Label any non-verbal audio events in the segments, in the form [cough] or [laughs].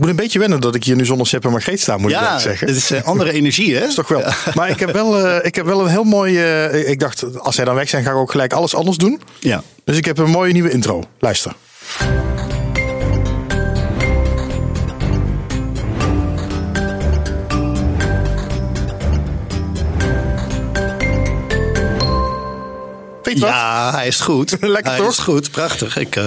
moet een beetje wennen dat ik hier nu zonder Sepp en Margreet sta, moet ik Ja, eerlijk zeggen. het is eh, andere energie, hè? Dat [laughs] is toch wel. Maar ik heb wel, eh, ik heb wel een heel mooi. eh, ik dacht, als zij dan weg zijn, ga ik ook gelijk alles anders doen. Ja. Dus ik heb een mooie nieuwe intro. Luister. Wat? Ja, hij is goed. [laughs] Lekker hij toch? is goed, prachtig. Ik eh,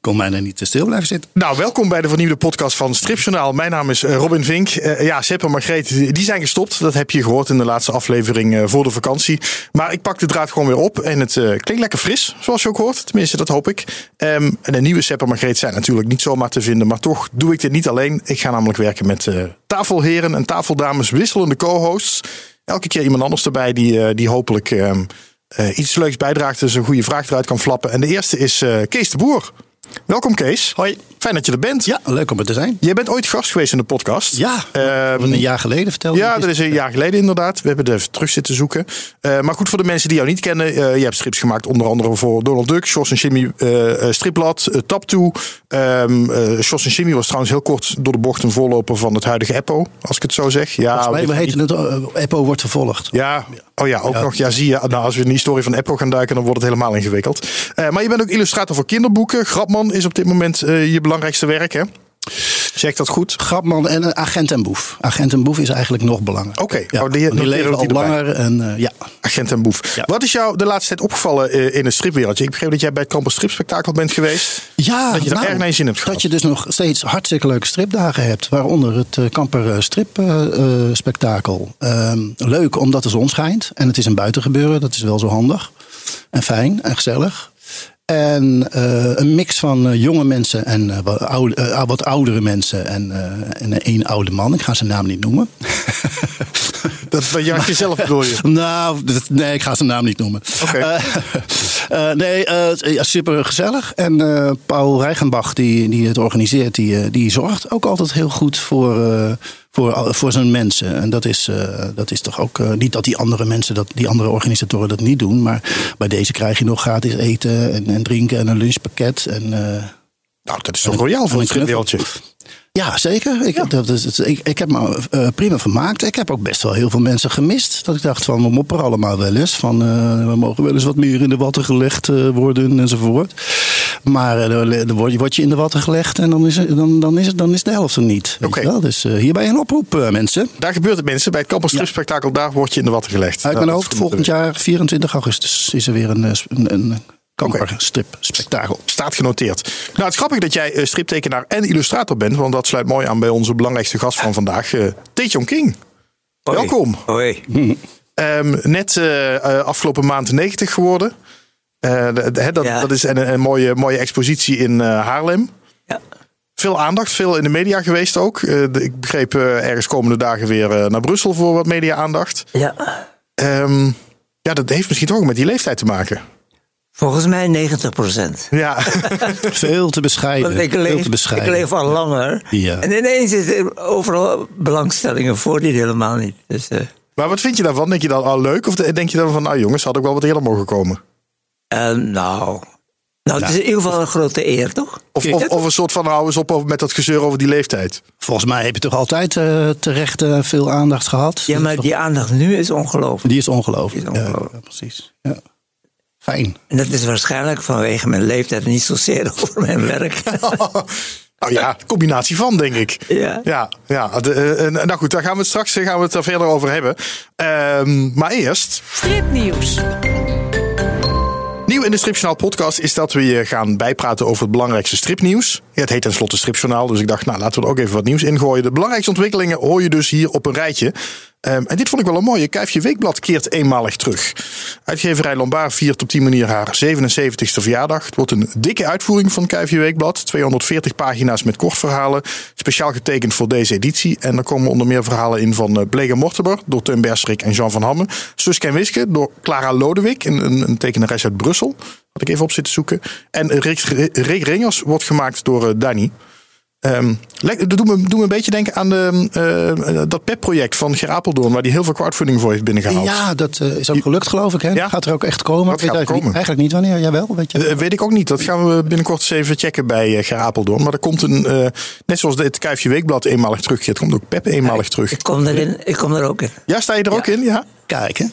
kon mij er niet te stil blijven zitten. Nou, welkom bij de vernieuwde podcast van Stripjournaal. Mijn naam is eh, Robin Vink. Eh, ja, Sepp en Margreet, die zijn gestopt. Dat heb je gehoord in de laatste aflevering eh, voor de vakantie. Maar ik pak de draad gewoon weer op. En het eh, klinkt lekker fris, zoals je ook hoort. Tenminste, dat hoop ik. Ehm, en de nieuwe Sepp en Margreet zijn natuurlijk niet zomaar te vinden. Maar toch doe ik dit niet alleen. Ik ga namelijk werken met eh, tafelheren en tafeldames, wisselende co-hosts. Elke keer iemand anders erbij die, eh, die hopelijk ehm, eh, iets leuks bijdraagt. Dus een goede vraag eruit kan flappen. En de eerste is eh, Kees de Boer. Welkom Kees. Hoi. Fijn dat je er bent. Ja, leuk om er te zijn. Jij bent ooit gast geweest in de podcast. Ja, Ehm, een jaar geleden vertelde ja, dat is een jaar geleden inderdaad. We hebben er even terug zitten zoeken. Eh, maar goed, voor de mensen die jou niet kennen. eh, je hebt strips gemaakt onder andere voor Donald Duck, Jos en Jimmy uh, Stripblad, uh, Taptoe. Um, Jos en Jimmy was trouwens heel kort door de bocht een voorloper van het huidige Eppo. Als ik het zo zeg. Ja, Volgens mij, we het Eppo wordt vervolgd. Ja, oh ja, ook ja. nog. Ja, zie je. Nou, als we in de historie van Eppo gaan duiken, dan wordt het helemaal ingewikkeld. Maar je bent ook illustrator voor kinderboeken. Grapman is op dit moment uh, je belangrijkste werk, hè? Zeg dat goed? Grapman en Agent en Boef. Agent en Boef is eigenlijk nog belangrijk. Oké, okay. ja, oh, die, die leven al langer. En, uh, ja. Agent en Boef. Ja. Wat is jou de laatste tijd opgevallen uh, in het stripwereldje? Ik begreep dat jij bij het Campus Stripspectakel bent geweest. Ja, dat je er nou, erg naar je zin hebt gehad. Dat je dus nog steeds hartstikke leuke stripdagen hebt. Waaronder het uh, Kamper Stripspectakel. leuk omdat de zon schijnt. En het is een buitengebeuren. Dat is wel zo handig. En fijn en gezellig. En uh, een mix van uh, jonge mensen en uh, wat, oude, wat, oudere mensen en, en één oude man. Ik ga zijn naam niet noemen. [laughs] dat ben je jezelf bedoel je? [laughs] nou, dat, nee, ik ga zijn naam niet noemen. Okay. [laughs] nee, ja, super gezellig. En Paul Reichenbach, die, die het organiseert, die, die zorgt ook altijd heel goed voor voor, voor zijn mensen. En dat is, uh, dat is toch ook uh, niet dat die andere mensen, dat, die andere organisatoren dat niet doen. Maar bij deze krijg je nog gratis eten en, en drinken en een lunchpakket. En, uh, nou, dat is toch royaal voor een stripwereldje. Ja, zeker. Ik, ja. Dat is, ik, ik heb me uh, prima vermaakt. Ik heb ook best wel heel veel mensen gemist. Dat ik dacht van, we mopperen allemaal wel eens. Van, uh, we mogen wel eens wat meer in de watten gelegd uh, worden enzovoort. Maar dan word je, in de watten gelegd en dan is, dan, dan is, het, dan is de helft er niet. Oké. Okay. Dus hierbij een oproep, mensen. Daar gebeurt het, mensen. Bij het Campus Stripspectakel, ja. daar word je in de watten gelegd. Uit mijn hoofd, volgend jaar, 24 augustus, is er weer een, een, een Kamper okay. strip spektakel. Staat genoteerd. Nou, het is grappig dat jij uh, striptekenaar en illustrator bent, want dat sluit mooi aan bij onze belangrijkste gast van vandaag, uh, King. Hoi. Welkom. Hoi. Um, [laughs] net uh, afgelopen maand 90 geworden. dat, ja. dat is een, een, mooie, mooie expositie in Haarlem. Ja. Veel aandacht, veel in de media geweest ook. ik begreep ergens komende dagen weer naar Brussel voor wat media-aandacht. Ja. Um, ja, dat heeft misschien toch ook met die leeftijd te maken. Volgens mij 90 procent. Ja, [laughs] veel te bescheiden. ik leef, veel te bescheiden. Ik leef al langer. Ja. En ineens is er overal belangstellingen voor die helemaal niet. Dus, uh... Maar wat vind je daarvan? Denk je dan al leuk? Of denk je dan van, nou jongens, had ik wel wat eerder mogen komen? Uh, nou, nou, het is in ieder geval een grote eer, toch? Of, of, of, een soort van, hou eens op met dat gezeur over die leeftijd. Volgens mij heb je toch altijd uh, terecht uh, veel aandacht gehad? Ja, maar die aandacht nu is ongelooflijk. Die is ongelooflijk. Die is ongelooflijk. Ja, precies. Ja. Fijn. En dat is waarschijnlijk vanwege mijn leeftijd niet zozeer [laughs] over mijn werk. [laughs] Nou ja, combinatie van, denk ik. Ja. Ja, ja. De, uh, nou goed, daar gaan we het straks gaan we het er verder over hebben. Uh, maar eerst. Stripnieuws. Nieuw in de Stripjournaal podcast is dat we je gaan bijpraten over het belangrijkste stripnieuws. Ja, het heet tenslotte Stripjournaal, dus ik dacht, nou laten we er ook even wat nieuws ingooien. De belangrijkste ontwikkelingen hoor je dus hier op een rijtje. Um, en dit vond ik wel een mooie. Kuifje Weekblad keert eenmalig terug. Uitgeverij Lombard viert op die manier haar 77ste verjaardag. Het wordt een dikke uitvoering van Kuifje Weekblad. 240 pagina's met kortverhalen. Speciaal getekend voor deze editie. En er komen onder meer verhalen in van uh, Blege Mortimer door Teun Berstrik en Jean van Hamme. Suske en Wiske door Clara Lodewijk, een, een tekenares uit Brussel. Had ik even op zitten zoeken. En Rick, Rick Ringers wordt gemaakt door uh, Danny. Um, dat doet me, doet me een beetje denken aan de, uh, dat PEP-project van Gerapeldoorn, waar die heel veel crowdfunding voor heeft binnengehaald. Ja, dat uh, is ook gelukt, geloof ik. Hè? Ja. Gaat er ook echt komen? Dat gaat weet komen. Niet, eigenlijk niet wanneer, jij wel? Weet, je? Uh, weet ik ook niet. Dat gaan we binnenkort eens even checken bij Gerapeldoorn. Maar er komt een, net zoals het Kuifje Weekblad eenmalig terugkeert, komt ook PEP eenmalig terug. Ik kom erin, ik kom er ook in. Ja, sta je er Ja. ook in? Ja. Kijk, hè?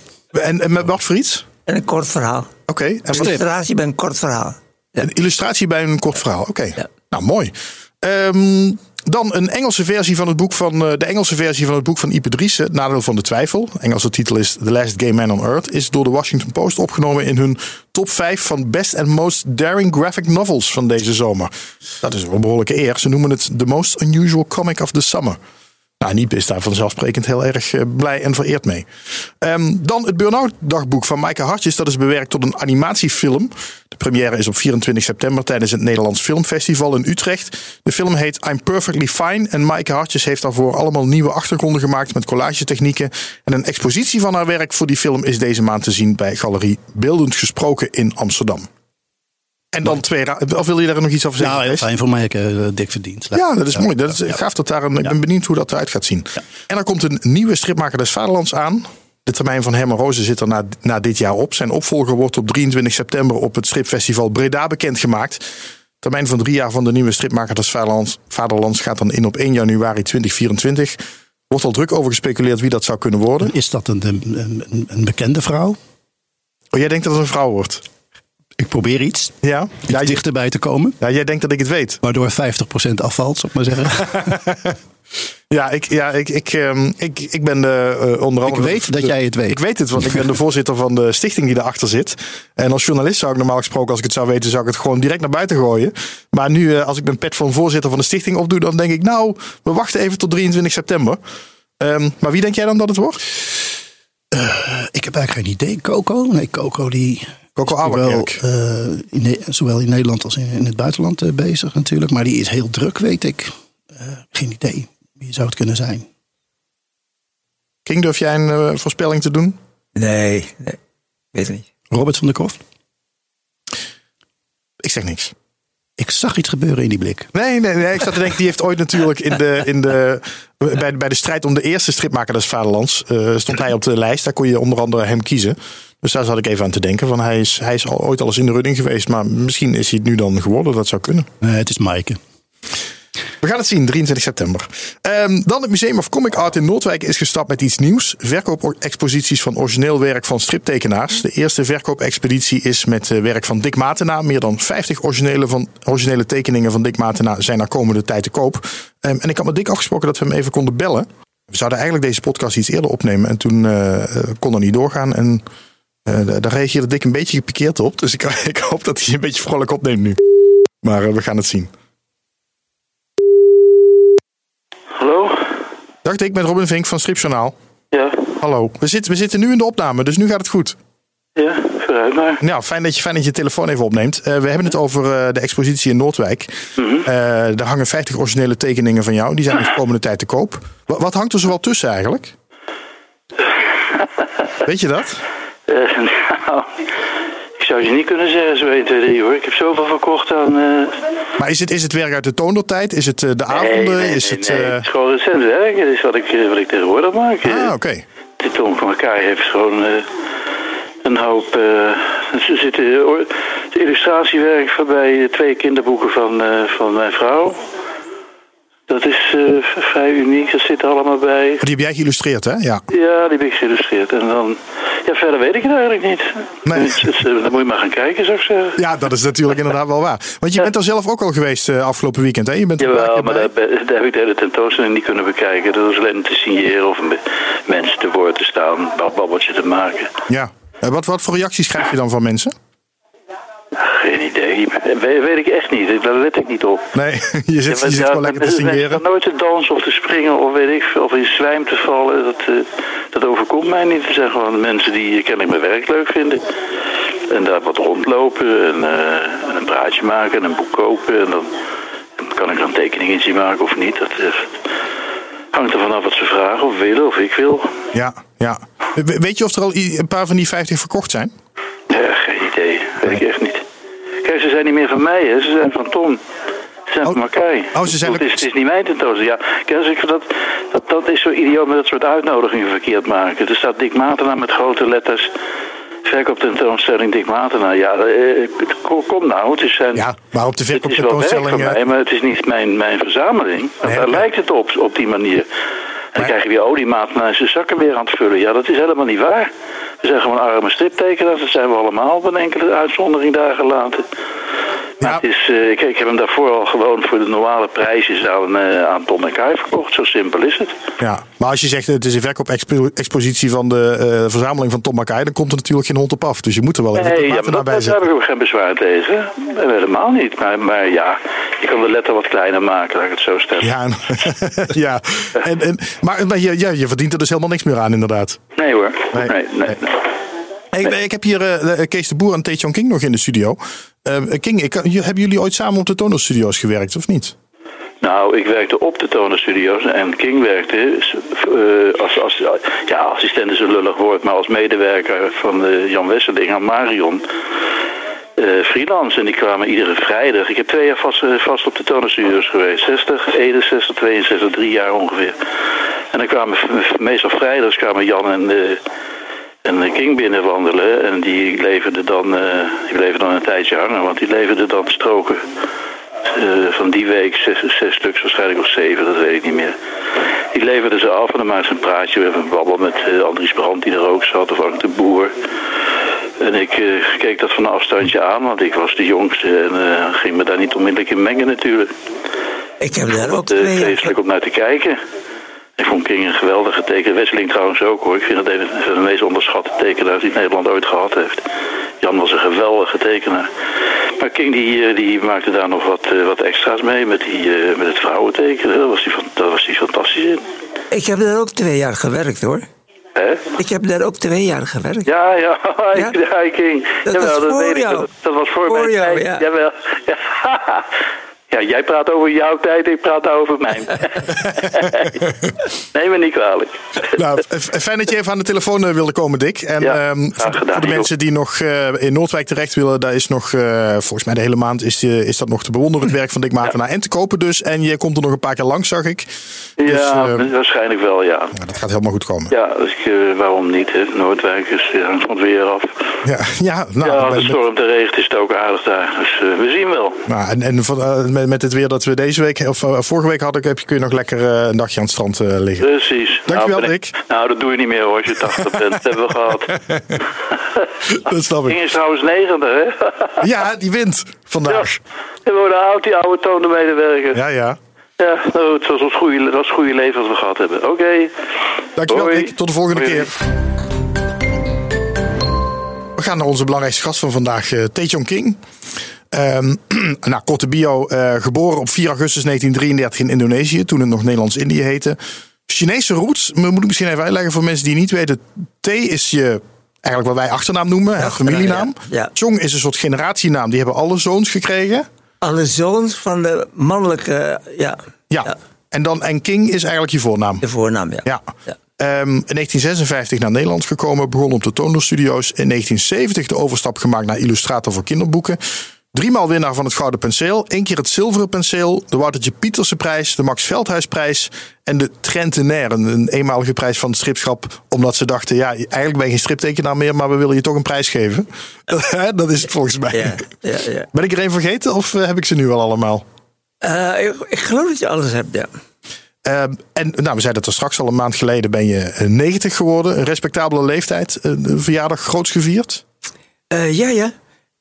En, en met wat voor iets? En een kort verhaal. Oké. En wat- Illustratie bij een kort verhaal. Ja. Een illustratie bij een kort verhaal. Oké. Ja. Nou, mooi. Ehm, dan een Engelse versie van het boek van eh, de Engelse versie van het boek van Ipe Driessen, Nadeel van de Twijfel. Engelse titel is The Last Gay Man on Earth. Is door de Washington Post opgenomen in hun top 5 van best and most daring graphic novels van deze zomer. Dat is een behoorlijke eer. Ze noemen het The Most Unusual Comic of the Summer. Nou, Niep is daar vanzelfsprekend heel erg eh, blij en vereerd mee. Ehm, dan het Burnout dagboek van Maaike Hartjes. Dat is bewerkt tot een animatiefilm. De première is op 24 september tijdens het Nederlands Filmfestival in Utrecht. De film heet I'm Perfectly Fine. En Maaike Hartjes heeft daarvoor allemaal nieuwe achtergronden gemaakt met collagetechnieken. En een expositie van haar werk voor die film is deze maand te zien bij Galerie Beeldend Gesproken in Amsterdam. En dan twee... Of wil je daar nog iets over zeggen? Nou, Kees? fijn voor mij. Ik, eh, dik verdiend. Ja, dat is mooi. Dat is gaaf dat daar een, Ik ben benieuwd hoe dat eruit gaat zien. En er komt een nieuwe stripmaker des Vaderlands aan. De termijn van Herman Rozen zit er na, na dit jaar op. Zijn opvolger wordt op 23 september op het stripfestival Breda bekendgemaakt. De termijn van drie jaar van de nieuwe stripmaker des Vaderlands, Vaderlands gaat dan in op 1 januari 2024. Wordt al druk over gespeculeerd wie dat zou kunnen worden. Is dat een, een, een, een bekende vrouw? Oh, jij denkt dat het een vrouw wordt? Ik probeer iets. Ja? Ja, je- dichterbij te komen. ja jij denkt dat ik het weet. Waardoor 50% afvalt, zou ik maar zeggen. [laughs] Ja, ik, ja, ik, ik, ehm, ik, ik ben de, eh, onder Ik andere... weet dat jij het weet. Ik weet het, want ik ben de voorzitter van de stichting die erachter zit. En als journalist zou ik normaal gesproken, als ik het zou weten, zou ik het gewoon direct naar buiten gooien. Maar nu, eh, als ik mijn pet van voorzitter van de stichting opdoe, dan denk ik, nou, we wachten even tot 23 september. Ehm, maar wie denk jij dan dat het wordt? Ik heb eigenlijk geen idee. Coco? Nee, Coco die... Coco zowel, eh, in, zowel in Nederland als in, in het buitenland eh, bezig natuurlijk. Maar die is heel druk, weet ik. Eh, geen idee. Wie zou het kunnen zijn? King, durf jij een voorspelling te doen? Nee, nee. Weet het niet. Robert van der Kroft? Ik zeg niks. Ik zag iets gebeuren in die blik. Nee, nee, nee. Ik zat te denken, die heeft ooit natuurlijk in de, in de, bij, bij de strijd om de eerste stripmaker des Vaderlands, eh, stond hij op de lijst. Daar kon je onder andere hem kiezen. Dus daar zat ik even aan te denken. Van hij, is, hij is al, ooit al eens in de running geweest, maar misschien is hij het nu dan geworden. Dat zou kunnen. Nee, het is Maaike. We gaan het zien, 23 september. Ehm, dan het Museum of Comic Art in Noordwijk is gestart met iets nieuws. Verkoopexposities van origineel werk van striptekenaars. De eerste verkoopexpeditie is met eh, werk van Dick Matena. Meer dan 50 originele, van, originele tekeningen van Dick Matena zijn naar komende tijd te koop. Ehm, en ik had met Dick afgesproken dat we hem even konden bellen. We zouden eigenlijk deze podcast iets eerder opnemen. En toen eh, kon er niet doorgaan. En daar reageerde Dick een beetje gepikeerd op. Dus ik, [laughs] ik hoop dat hij een beetje vrolijk opneemt nu. Maar eh, we gaan het zien. Hallo? Dag Dick, met Robin Vink van Stripjournaal. Ja, Hallo. We zitten, we zitten nu in de opname, dus nu gaat het goed. ja, vooruit maar. Nou, fijn dat je, fijn dat je telefoon even opneemt. Eh, we hebben het over eh, de expositie in Noordwijk. Eh, er hangen 50 originele tekeningen van jou. Die zijn de komende tijd te koop. Wat, wat hangt er zoal tussen eigenlijk? [laughs] Weet je dat? Eh, [laughs] nou, ik zou je niet kunnen zeggen zo 1, 2, 3 hoor. Ik heb zoveel verkocht aan... eh, Maar is het, is het werk uit de toondertijd? Is het eh, de avonden? nee, nee, is nee, het, nee. Het is gewoon recent werk. Het is wat ik, wat ik tegenwoordig maak. Ah, oké. De Tom van elkaar heeft gewoon een hoop... er zit het illustratiewerk van bij twee kinderboeken van, van mijn vrouw. Dat is eh, vrij uniek. Dat zit er allemaal bij. Die heb jij geïllustreerd, hè? Ja. Ja, die heb ik geïllustreerd. En dan... Ja, verder weet ik het eigenlijk niet. Nee. Dus, dus, eh, dan moet je maar gaan kijken, zou ik zeggen. ja, dat is natuurlijk inderdaad wel waar. Want je bent er zelf ook al geweest eh, afgelopen weekend, hè? Je bent Jawel, maar daar, heb ik de hele tentoonstelling niet kunnen bekijken. Dat was alleen te signeren of mensen te woord te staan, een babbeltje te maken. Ja. Eh, wat, wat voor reacties krijg je dan van mensen? Geen idee. We- weet ik echt niet. Daar let ik niet op. Nee, je [laughs] zit, je zit Ja, gewoon lekker te signeren. nooit te dansen of te springen of weet ik veel, of in zwijm te vallen. Dat, eh, dat overkomt mij niet. Het zijn gewoon mensen die kennelijk mijn werk leuk vinden. En daar wat rondlopen en, eh, en een praatje maken en een boek kopen. En dan, kan ik er een tekening in zien maken of niet. Dat eh, hangt er vanaf wat ze vragen of willen of ik wil. Ja, ja. We- Weet je of er al een paar van die 50 verkocht zijn? Ja, geen idee. Weet ik echt niet. Ze zijn niet meer van mij, hè. ze zijn van Tom. Zijn Oh. van Mackay. Oh, ze zijn het, is, het is niet mijn tentoonstelling. Ja, ik dat, dat, dat is zo idioot met dat soort uitnodigingen verkeerd maken. Er staat Dick Matena met grote letters. Verkoop tentoonstelling Dick Matena. Ja, eh, kom, kom nou, het is zijn... Ja, maar op de Het is wel verkooptentoonstelling... eh, mij, maar het is niet mijn, mijn verzameling. Want daar lijkt het op, op die manier. En dan krijg je weer oliemaat naar zijn zakken weer aan het vullen. Ja, dat is helemaal niet waar. We zijn gewoon arme striptekenaars. Dat zijn we allemaal op een enkele uitzondering daar gelaten. Maar Ja. het is, eh, ik, ik heb hem daarvoor al gewoon voor de normale prijsjes aan, eh, aan Tom en Kai verkocht. Zo simpel is het. Ja, maar als je zegt het is een verkoop-expositie van de eh, verzameling van Tom Mackay, dan komt er natuurlijk geen hond op af. Dus je moet er wel even Nee, ja, maar dat, bij daar heb ik ook geen bezwaar tegen. Helemaal niet. Maar, maar ja, je kan de letter wat kleiner maken, laat ik het zo stellen. Ja, en, [laughs] ja. En, en, maar, maar je, ja, je verdient er dus helemaal niks meer aan, inderdaad. Nee hoor. Nee. Nee, nee, nee. Ik, ik heb hier eh, Kees de Boer en Tae King nog in de studio. Eh, King, ik, hebben jullie ooit samen op de tonerstudio's gewerkt, of niet? Nou, ik werkte op de Tonerstudio's en King werkte als, als ja, assistent is een lullig woord, maar als medewerker van Jan Wesseling aan Marion. eh, freelance en die kwamen iedere vrijdag. Ik heb twee jaar vast, vast op de Tonerstudio's geweest. 60, 61, 62, drie jaar ongeveer. En dan kwamen meestal vrijdags kwamen Jan en, en eh, King binnenwandelen. En die leverden dan, eh, die bleven dan een tijdje hangen, want die leverden dan stroken eh, van die week zes, zes stuks, waarschijnlijk of zeven, dat weet ik niet meer. Die leverden ze af en dan maakten ze een praatje, even een babbel met eh, Andries Brand die er ook zat, of Ank de Boer. En ik keek dat van een afstandje aan, want ik was de jongste en ging me daar niet onmiddellijk in mengen natuurlijk. Ik heb daar ook twee vreselijk om naar te kijken. Ik vond King een geweldige teken. Wesseling trouwens ook hoor. Ik vind het een van de meest onderschatte tekenaars die Nederland ooit gehad heeft. Jan was een geweldige tekenaar. Maar King die, eh, die maakte daar nog wat, eh, wat extra's mee met, die, eh, met het vrouwentekenen. Daar was hij van- daar was hij fantastisch in. Ik heb daar ook twee jaar gewerkt hoor. Hè? Ik heb daar ook twee jaar gewerkt. Ja, ja, [laughs] Ja? ja, King. Dat Jawel, was voor weet ik. jou. Dat, dat was voor, Voor jou, tijd. ja. Jawel. [laughs] Ja. Ja, jij praat over jouw tijd, ik praat over mijn. [laughs] Neem me niet kwalijk. Nou, fijn dat je even aan de telefoon eh, wilde komen, Dick. En Ja, ehm, voor, gedaan, voor de mensen die nog eh, in Noordwijk terecht willen, daar is nog, eh, volgens mij de hele maand, is, die- is dat nog te bewonderen, het werk van Dick Matena. En te kopen dus. En je komt er nog een paar keer langs, zag ik. Dus, ja, eh, waarschijnlijk wel, ja. nou, dat gaat helemaal goed komen. Ja, dus ik, waarom niet? Hè? Noordwijk is van het weer af. Ja, [laughs] ja, nou, ja, als het stormt en regent is het ook aardig daar. Dus we zien wel. nou, en, en van, met, met het weer dat we deze week, of eh, vorige week hadden, heb je, kun je nog lekker eh, een dagje aan het strand eh, liggen. Precies. Dankjewel, nou, ik- Dick. Nou, dat doe je niet meer hoor, als je 80 bent. Dat hebben we gehad. [laughs] Dat snap ik. is trouwens negende, hè? Ja, die wint Ja. vandaag. We worden oud, die oude tonemedewerker. Ja, Ja, ja. ja nou, het was ons goede, was het goede leven wat we gehad hebben. Oké. Dankjewel, Hoi. Dick. Tot de volgende Hoi. keer. We gaan naar onze belangrijkste gast van vandaag, Tae King. Ehm, [clears throat] nou, korte bio. eh, geboren op 4 augustus 1933 in Indonesië, toen het nog Nederlands-Indië heette. Chinese roots, moet ik misschien even uitleggen voor mensen die niet weten. T is je, eigenlijk wat wij achternaam noemen, hè, familienaam. ja. Ja. Chong is een soort generatienaam, die hebben alle zoons gekregen. Alle zoons van de mannelijke, ja, Ja. En dan en King is eigenlijk je voornaam. de voornaam, ja. Ja. Ehm, in 1956 naar Nederland gekomen, begon op de Studios. In 1970 de overstap gemaakt naar illustrator voor kinderboeken. Driemaal winnaar van het Gouden Penseel. één keer het Zilveren Penseel. De Woutertje Pieterse prijs. De Max Veldhuisprijs. En de Trentenair. Een, een eenmalige prijs van het stripschap. Omdat ze dachten, ja, eigenlijk ben je geen striptekenaar meer. Maar we willen je toch een prijs geven. [laughs] Dat is het volgens mij. Ja, ja, ja. Ben ik er een vergeten of eh, heb ik ze nu al allemaal? Eh, ik, ik geloof dat je alles hebt, ja. Ehm, en nou, we zeiden het er straks al een maand geleden ben je eh, 90 geworden. Een respectabele leeftijd. Eh, Een verjaardag groots gevierd. Eh, ja, ja.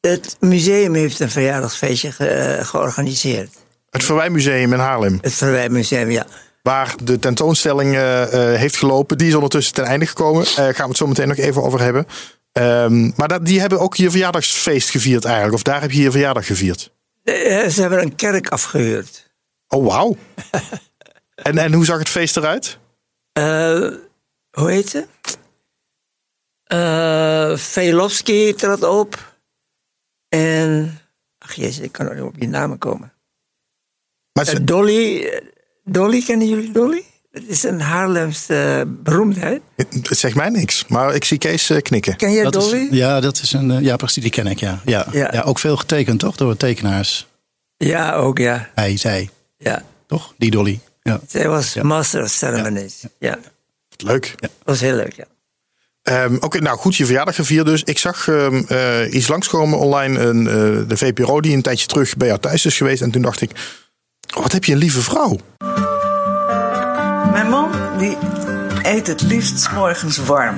Het museum heeft een verjaardagsfeestje ge- eh, georganiseerd. Het Verwijmuseum in Haarlem. Het Verwijmuseum, ja. Waar de tentoonstelling eh, eh, heeft gelopen. Die is ondertussen ten einde gekomen. Daar gaan we het zo meteen nog even over hebben. Ehm, maar dat, die hebben ook je verjaardagsfeest gevierd eigenlijk. Of daar heb je je verjaardag gevierd. Ze hebben een kerk afgehuurd. Oh, wauw. [laughs] en, en hoe zag het feest eruit? Hoe heet ze? Velofsky trad op. En. Ach jezus, ik kan nog niet op die namen komen. Maar Eh, Dolly. eh, Dolly, kennen jullie Dolly? Het is een Haarlemse beroemdheid. het zegt mij niks. Maar ik zie Kees eh, knikken. Ken jij Dat Dolly? is, ja, dat is een, ja, precies, die ken ik, ja. Ja, Ja. ja. ook veel getekend, toch, door tekenaars. Ja, ook ja. Hij, zij, ja. toch? Die Dolly. Ja. Zij was master of ceremonies. Ja. Leuk. Dat was heel leuk, ja. Ehm, Oké, nou goed, je verjaardag gevierd dus. Ik zag ehm, eh, iets langskomen online, een, eh, de VPRO die een tijdje terug bij jou thuis is geweest. En toen dacht ik, wat heb je een lieve vrouw. Mijn man die eet het liefst morgens warm.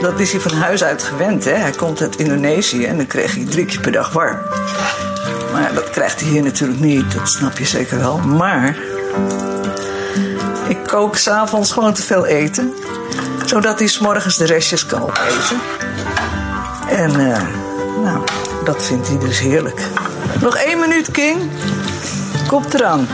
Dat is hij van huis uit gewend. Hè? Hij komt uit Indonesië en dan kreeg hij drie keer per dag warm. Maar dat krijgt hij hier natuurlijk niet, dat snap je zeker wel. Maar ik kook s'avonds gewoon te veel eten. Zodat hij 's morgens de restjes kan opeten. En eh, nou, dat vindt hij dus heerlijk. Nog één minuut, King. Kop eraan.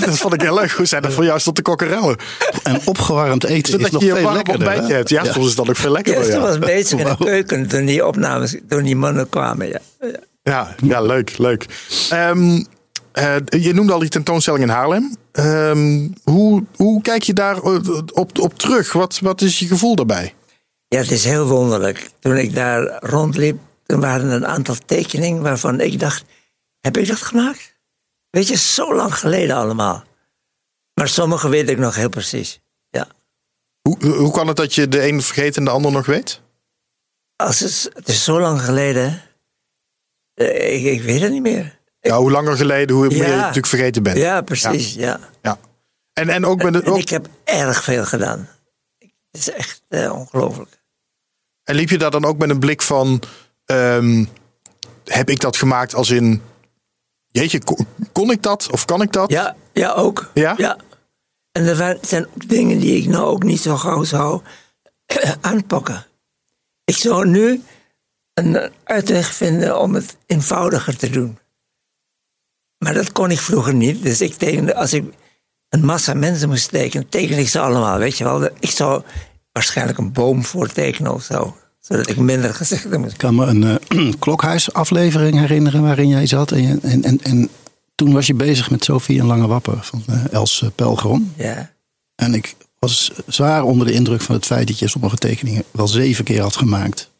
Dat vond ik heel leuk. Hoe zijn dat voor jou stond de kokkerellen? En opgewarmd eten is nog je je veel lekkerder. hè? hebt. Ja, soms is dat ook veel Ja, lekkerder. ze Ja, was bezig in de [laughs] keuken toen die opnames, toen die mannen kwamen. Ja. Ja. ja, ja leuk, leuk. Ehm, eh, je noemde al die tentoonstelling in Haarlem. Ehm, hoe, hoe kijk je daar op, op terug? Wat, wat is je gevoel daarbij? Ja, het is heel wonderlijk. Toen ik daar rondliep, toen waren er een aantal tekeningen waarvan ik dacht: heb ik dat gemaakt? Weet je, zo lang geleden allemaal. Maar sommige weet ik nog heel precies. Ja. Hoe, hoe kan het dat je de een vergeet en de ander nog weet? Als het, het is zo lang geleden. eh, ik, ik weet het niet meer. Ja, hoe langer geleden, hoe meer je natuurlijk vergeten bent. Ja, precies. Ja. Ja. En, en ook met de, En ook, ik heb erg veel gedaan. Het is echt eh, ongelooflijk. En liep je daar dan ook met een blik van: ehm, heb ik dat gemaakt als in. Jeetje, kon, kon ik dat of kan ik dat? Ja, ja ook. Ja? ja. En er zijn ook dingen die ik nou ook niet zo gauw zou [clears throat] aanpakken. Ik zou nu een uitweg vinden om het eenvoudiger te doen. Maar dat kon ik vroeger niet. Dus ik tekende, als ik een massa mensen moest tekenen, teken ik ze allemaal. Weet je wel, ik zou waarschijnlijk een boom voortekenen of zo. Zodat ik minder gezichten moest. Ik kan me een eh, [clears throat] klokhuisaflevering herinneren waarin jij zat. En, en, en, en toen was je bezig met Sophie en Lange Wapper van eh, Els eh, Pelgrom. Ja. En ik was zwaar onder de indruk van het feit dat je sommige tekeningen wel zeven keer had gemaakt.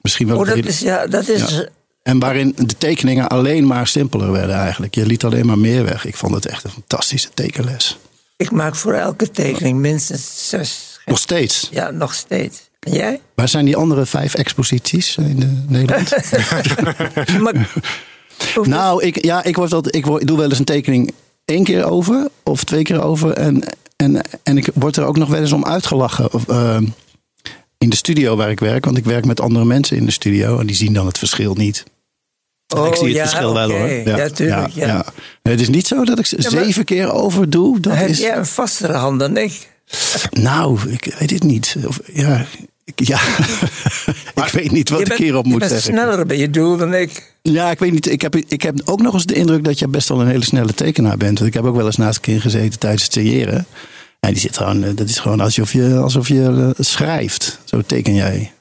Misschien wel Oh, dat is, ja, dat is, Ja. En waarin de tekeningen alleen maar simpeler werden eigenlijk. Je liet alleen maar meer weg. Ik vond het echt een fantastische tekenles. ik maak voor elke tekening minstens zes. Nog steeds. Ja, nog steeds. En jij? Waar zijn die andere vijf exposities in de Nederland? [laughs] Maar, nou, ik, ja, ik, word dat, ik, word, ik doe wel eens een tekening één keer over of twee keer over. En, en, en ik word er ook nog wel eens om uitgelachen. Of, ehm, in de studio waar ik werk. Want ik werk met andere mensen in de studio. En die zien dan het verschil niet. Oh, ik zie het ja, verschil wel hoor. Ja, tuurlijk. Ja. Het is niet zo dat ik ze zeven keer over doe. Dat Heb is, jij een vastere hand dan ik? Nou, ik weet het niet. Of, ja, ik, ja. [laughs] ik weet niet wat je ik bent, hierop je moet bent zeggen. sneller bij je doel dan ik. Ja, ik weet niet. Ik heb, ik heb ook nog eens de indruk dat je best wel een hele snelle tekenaar bent. Want ik heb ook wel eens naast een kind gezeten tijdens het creëren. En die zit gewoon, eh, dat is gewoon alsof je, alsof je eh, schrijft. Zo teken jij.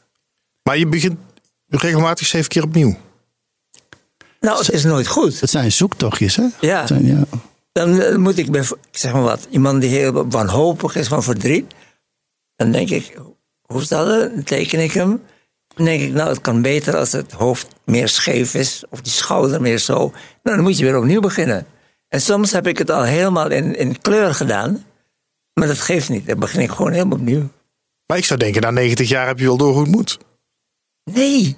Maar je begint regelmatig zeven keer opnieuw. Nou, het is nooit goed. Het zijn zoektochtjes, hè? Ja. Het zijn, ja. Dan eh, moet ik bij, ik zeg maar wat, iemand die heel wanhopig is van verdriet. Dan denk ik, hoe is dat? Dan teken ik hem. Dan denk ik, nou, het kan beter als het hoofd meer scheef is. Of die schouder meer zo. Nou, dan moet je weer opnieuw beginnen. En soms heb ik het al helemaal in, in kleur gedaan. Maar dat geeft niet. Dan begin ik gewoon helemaal opnieuw. Maar ik zou denken, na 90 jaar heb je wel door hoe het moet. Nee.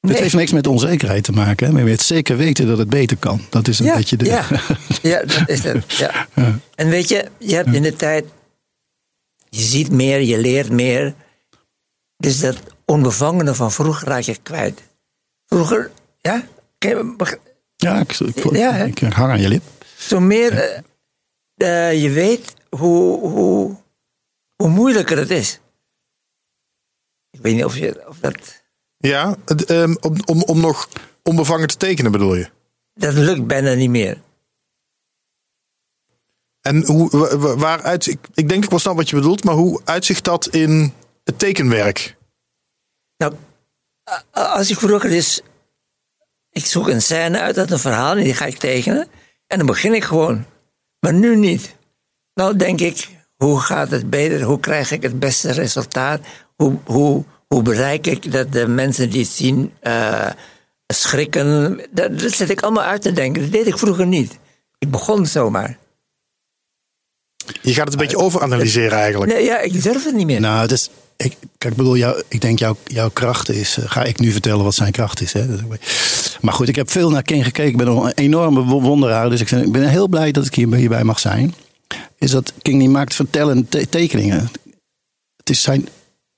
Het Nee. heeft niks met onzekerheid te maken. Hè? Maar je weet zeker weten dat het beter kan. Dat is een ja, beetje de... Ja. [laughs] ja, dat is het. Ja. En weet je, je hebt in de tijd... Je ziet meer, je leert meer. Dus dat onbevangene van vroeger raak je kwijt. Vroeger, ja, Ja, ik hang aan je lip. zo meer eh, eh, je weet hoe, hoe, hoe moeilijker het is. Ik weet niet of, je, of dat... Ja, ehm, om, om, om nog onbevangen te tekenen bedoel je? Dat lukt bijna niet meer. En hoe, wa- wa- waaruit, ik, ik denk ik wel snap wat je bedoelt, maar hoe uitzicht dat in het tekenwerk? Nou, als ik vroeger dus... Ik zoek een scène uit uit een verhaal en die ga ik tekenen. En dan begin ik gewoon. Maar nu niet. Nou denk ik, hoe gaat het beter? Hoe krijg ik het beste resultaat? Hoe, hoe, hoe bereik ik dat de mensen die het zien... eh, schrikken. Dat, dat zit ik allemaal uit te denken. Dat deed ik vroeger niet. Ik begon zomaar. Je gaat het een beetje overanalyseren eigenlijk. Nee, ja, ik durf het niet meer. Nou, het is, ik, kijk, ik bedoel, jou, ik denk jouw, jouw kracht is. eh, ga ik nu vertellen wat zijn kracht is? Hè? Maar goed, ik heb veel naar King gekeken. Ik ben nog een enorme wo- wonderaar. Dus ik, vind, ik ben heel blij dat ik hier, hierbij mag zijn. Is dat King die maakt vertellende te- tekeningen. Het is zijn.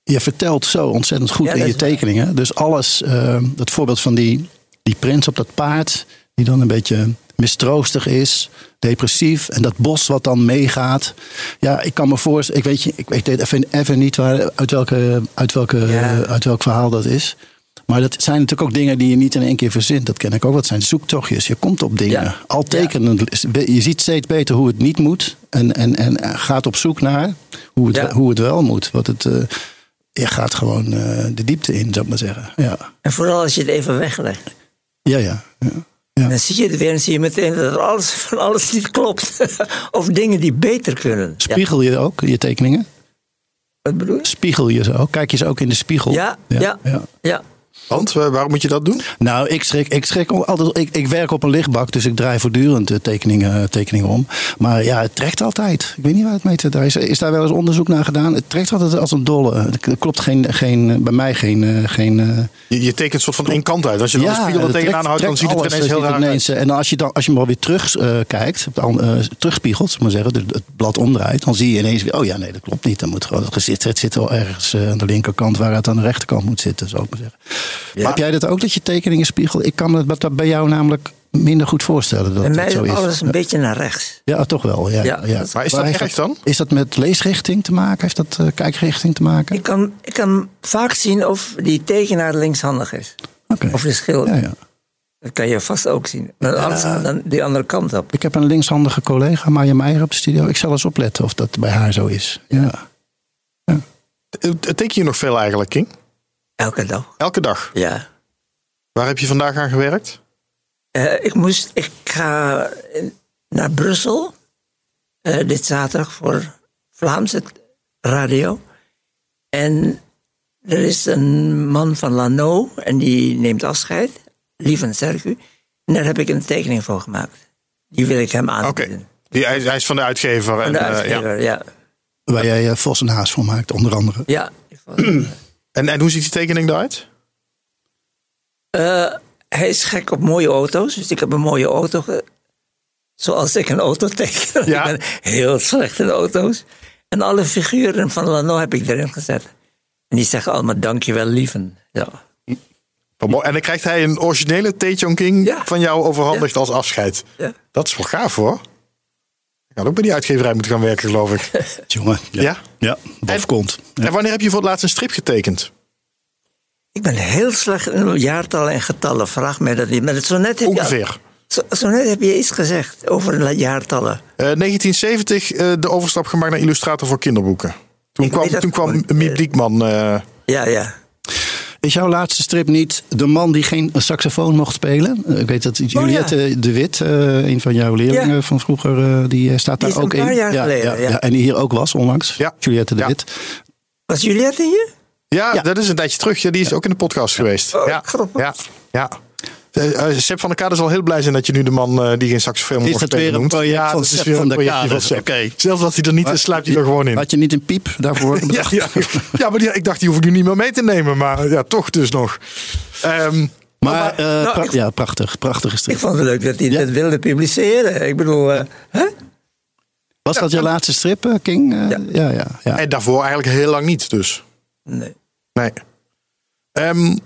Je vertelt zo ontzettend goed Ja, in je waar. tekeningen. Dus alles, eh, dat voorbeeld van die, die prins op dat paard, die dan een beetje mistroostig is, depressief. En dat bos wat dan meegaat. Ja, ik kan me voorstellen, ik weet, je, ik weet even, even niet waar, uit, welke, uit, welke, Ja. uit welk verhaal dat is. Maar dat zijn natuurlijk ook dingen die je niet in één keer verzint. Dat ken ik ook. Dat zijn zoektochtjes. Je komt op dingen. Ja. Al tekenend. Je ziet steeds beter hoe het niet moet. En, en, en gaat op zoek naar hoe het, Ja. hoe het wel moet. Wat het, eh, je gaat gewoon eh, de diepte in, zou ik maar zeggen. Ja, En vooral als je het even weglegt. ja, ja. ja. Ja. Dan zie je het weer en zie je meteen dat er alles, van alles niet klopt. [laughs] of dingen die beter kunnen. Spiegel je ook je tekeningen? wat bedoel je? Spiegel je ze ook? Kijk je ze ook in de spiegel? Ja, ja, ja. Want eh, waarom moet je dat doen? Nou, ik schrik, ik schrik altijd. Ik, ik werk op een lichtbak, dus ik draai voortdurend de tekeningen, tekeningen om. Maar ja, het trekt altijd. Ik weet niet waar het mee te daar is. Is daar wel eens onderzoek naar gedaan? Het trekt altijd als een dolle. Er klopt geen, geen, bij mij geen. eh, geen eh, Je, je tekent soort van één kant uit. Als je dan de spiegel er tegenaan houdt, dan ziet het ineens heel raar ineens, eh, En dan als je, dan, als je hem wel weer terug eh, kijkt, dan, eh, terugspiegelt, maar zeggen, het blad omdraait, dan zie je ineens weer, oh ja, nee, dat klopt niet. Dan moet gewoon, het zit, het zit wel ergens eh, aan de linkerkant waar het aan de rechterkant moet zitten, zal ik maar zeggen. Ja. Heb jij dat ook, dat je tekeningen spiegelt? Ik kan me dat bij jou namelijk minder goed voorstellen dat Bij mij het zo is is. alles een beetje naar rechts. Ja, toch wel. Ja, Ja, Maar is dat erg dan? Is dat met leesrichting te maken? Heeft dat eh, kijkrichting te maken? Ik kan, ik kan vaak zien of die tekenaar linkshandig is. Oké. Of de schilder. Ja, ja. Dat kan je vast ook zien. Maar anders dan die andere kant op. Ik heb een linkshandige collega, Marja Meijer, op de studio. Ik zal eens opletten of dat bij haar zo is. Ja. Teken je nog veel eigenlijk, King? Elke dag. Elke dag. Ja. Waar heb je vandaag aan gewerkt? Eh, ik, moest, ik ga eh, naar Brussel eh, dit zaterdag voor Vlaamse radio. En er is een man van Lano en die neemt afscheid. Lieven Sergu. En daar heb ik een tekening voor gemaakt. Die wil ik hem Oké. aanbieden. Die- Hij, hij is van de uitgever. Van En, de eh, ja. uitgever, ja. Waar jij uh, Vos en Haas voor maakt, onder andere. Ja. En, en hoe ziet die tekening eruit? Eh, hij is gek op mooie auto's. Dus ik heb een mooie auto. ge- Zoals ik een auto teken. [laughs] Ja. Ik ben heel slecht in auto's. En alle figuren van Lano heb ik erin gezet. En die zeggen allemaal dankjewel lieven. Ja. En dan krijgt hij een originele Tae King Ja. van jou overhandigd als afscheid. Ja. Dat is wel gaaf hoor. Ik had ook bij die uitgeverij moeten gaan werken, geloof ik. [laughs] Jongen. Ja? Ja, bof komt. Ja. En wanneer heb je voor het laatst een strip getekend? Ik ben heel slecht in jaartallen en getallen. Vraag mij dat niet. Maar zo net heb, je, Ongeveer. zo, zo net heb je iets gezegd over jaartallen. Eh, 1970 eh, de overstap gemaakt naar illustrator voor kinderboeken. Toen Ik kwam, toen kwam gewoon. Miep Diekman. eh, Ja, ja. Is jouw laatste strip niet de man die geen saxofoon mocht spelen? Eh, Ik weet dat Juliette de Wit, eh, een van jouw leerlingen Oh, Ja. van vroeger, eh, die staat Die daar is ook een paar in. jaar ja, geleden, ja, ja. ja. En die hier ook was onlangs. Ja. Juliette de Ja. Wit. Was Juliette hier? ja, Ja. dat is een tijdje terug. Ja, die is ook in de podcast geweest. Oh, ja, grappig. ja, ja. Eh, eh, Sepp van der Kade zal heel blij zijn dat je nu de man eh, die geen saxofoon Is mocht dat spelen weer een noemt. project ja, van dat is Sepp weer van een der Kade? Oké. Zelfs als hij er niet is, sluipt hij er gewoon in. Had je niet een piep daarvoor? [laughs] Ja, ja, ja, maar die, ik dacht, die hoef ik nu niet meer mee te nemen. Maar ja, toch dus nog. Ehm, Maar Nou, pra- ik- ja, prachtig. Prachtige Ik strip. vond het leuk dat hij Ja. dat wilde publiceren. Ik bedoel, hè? Was dat je laatste strip, King? Ja. ja, ja. ja. en daarvoor eigenlijk heel lang niet dus. Nee. Nee. Ehm, de-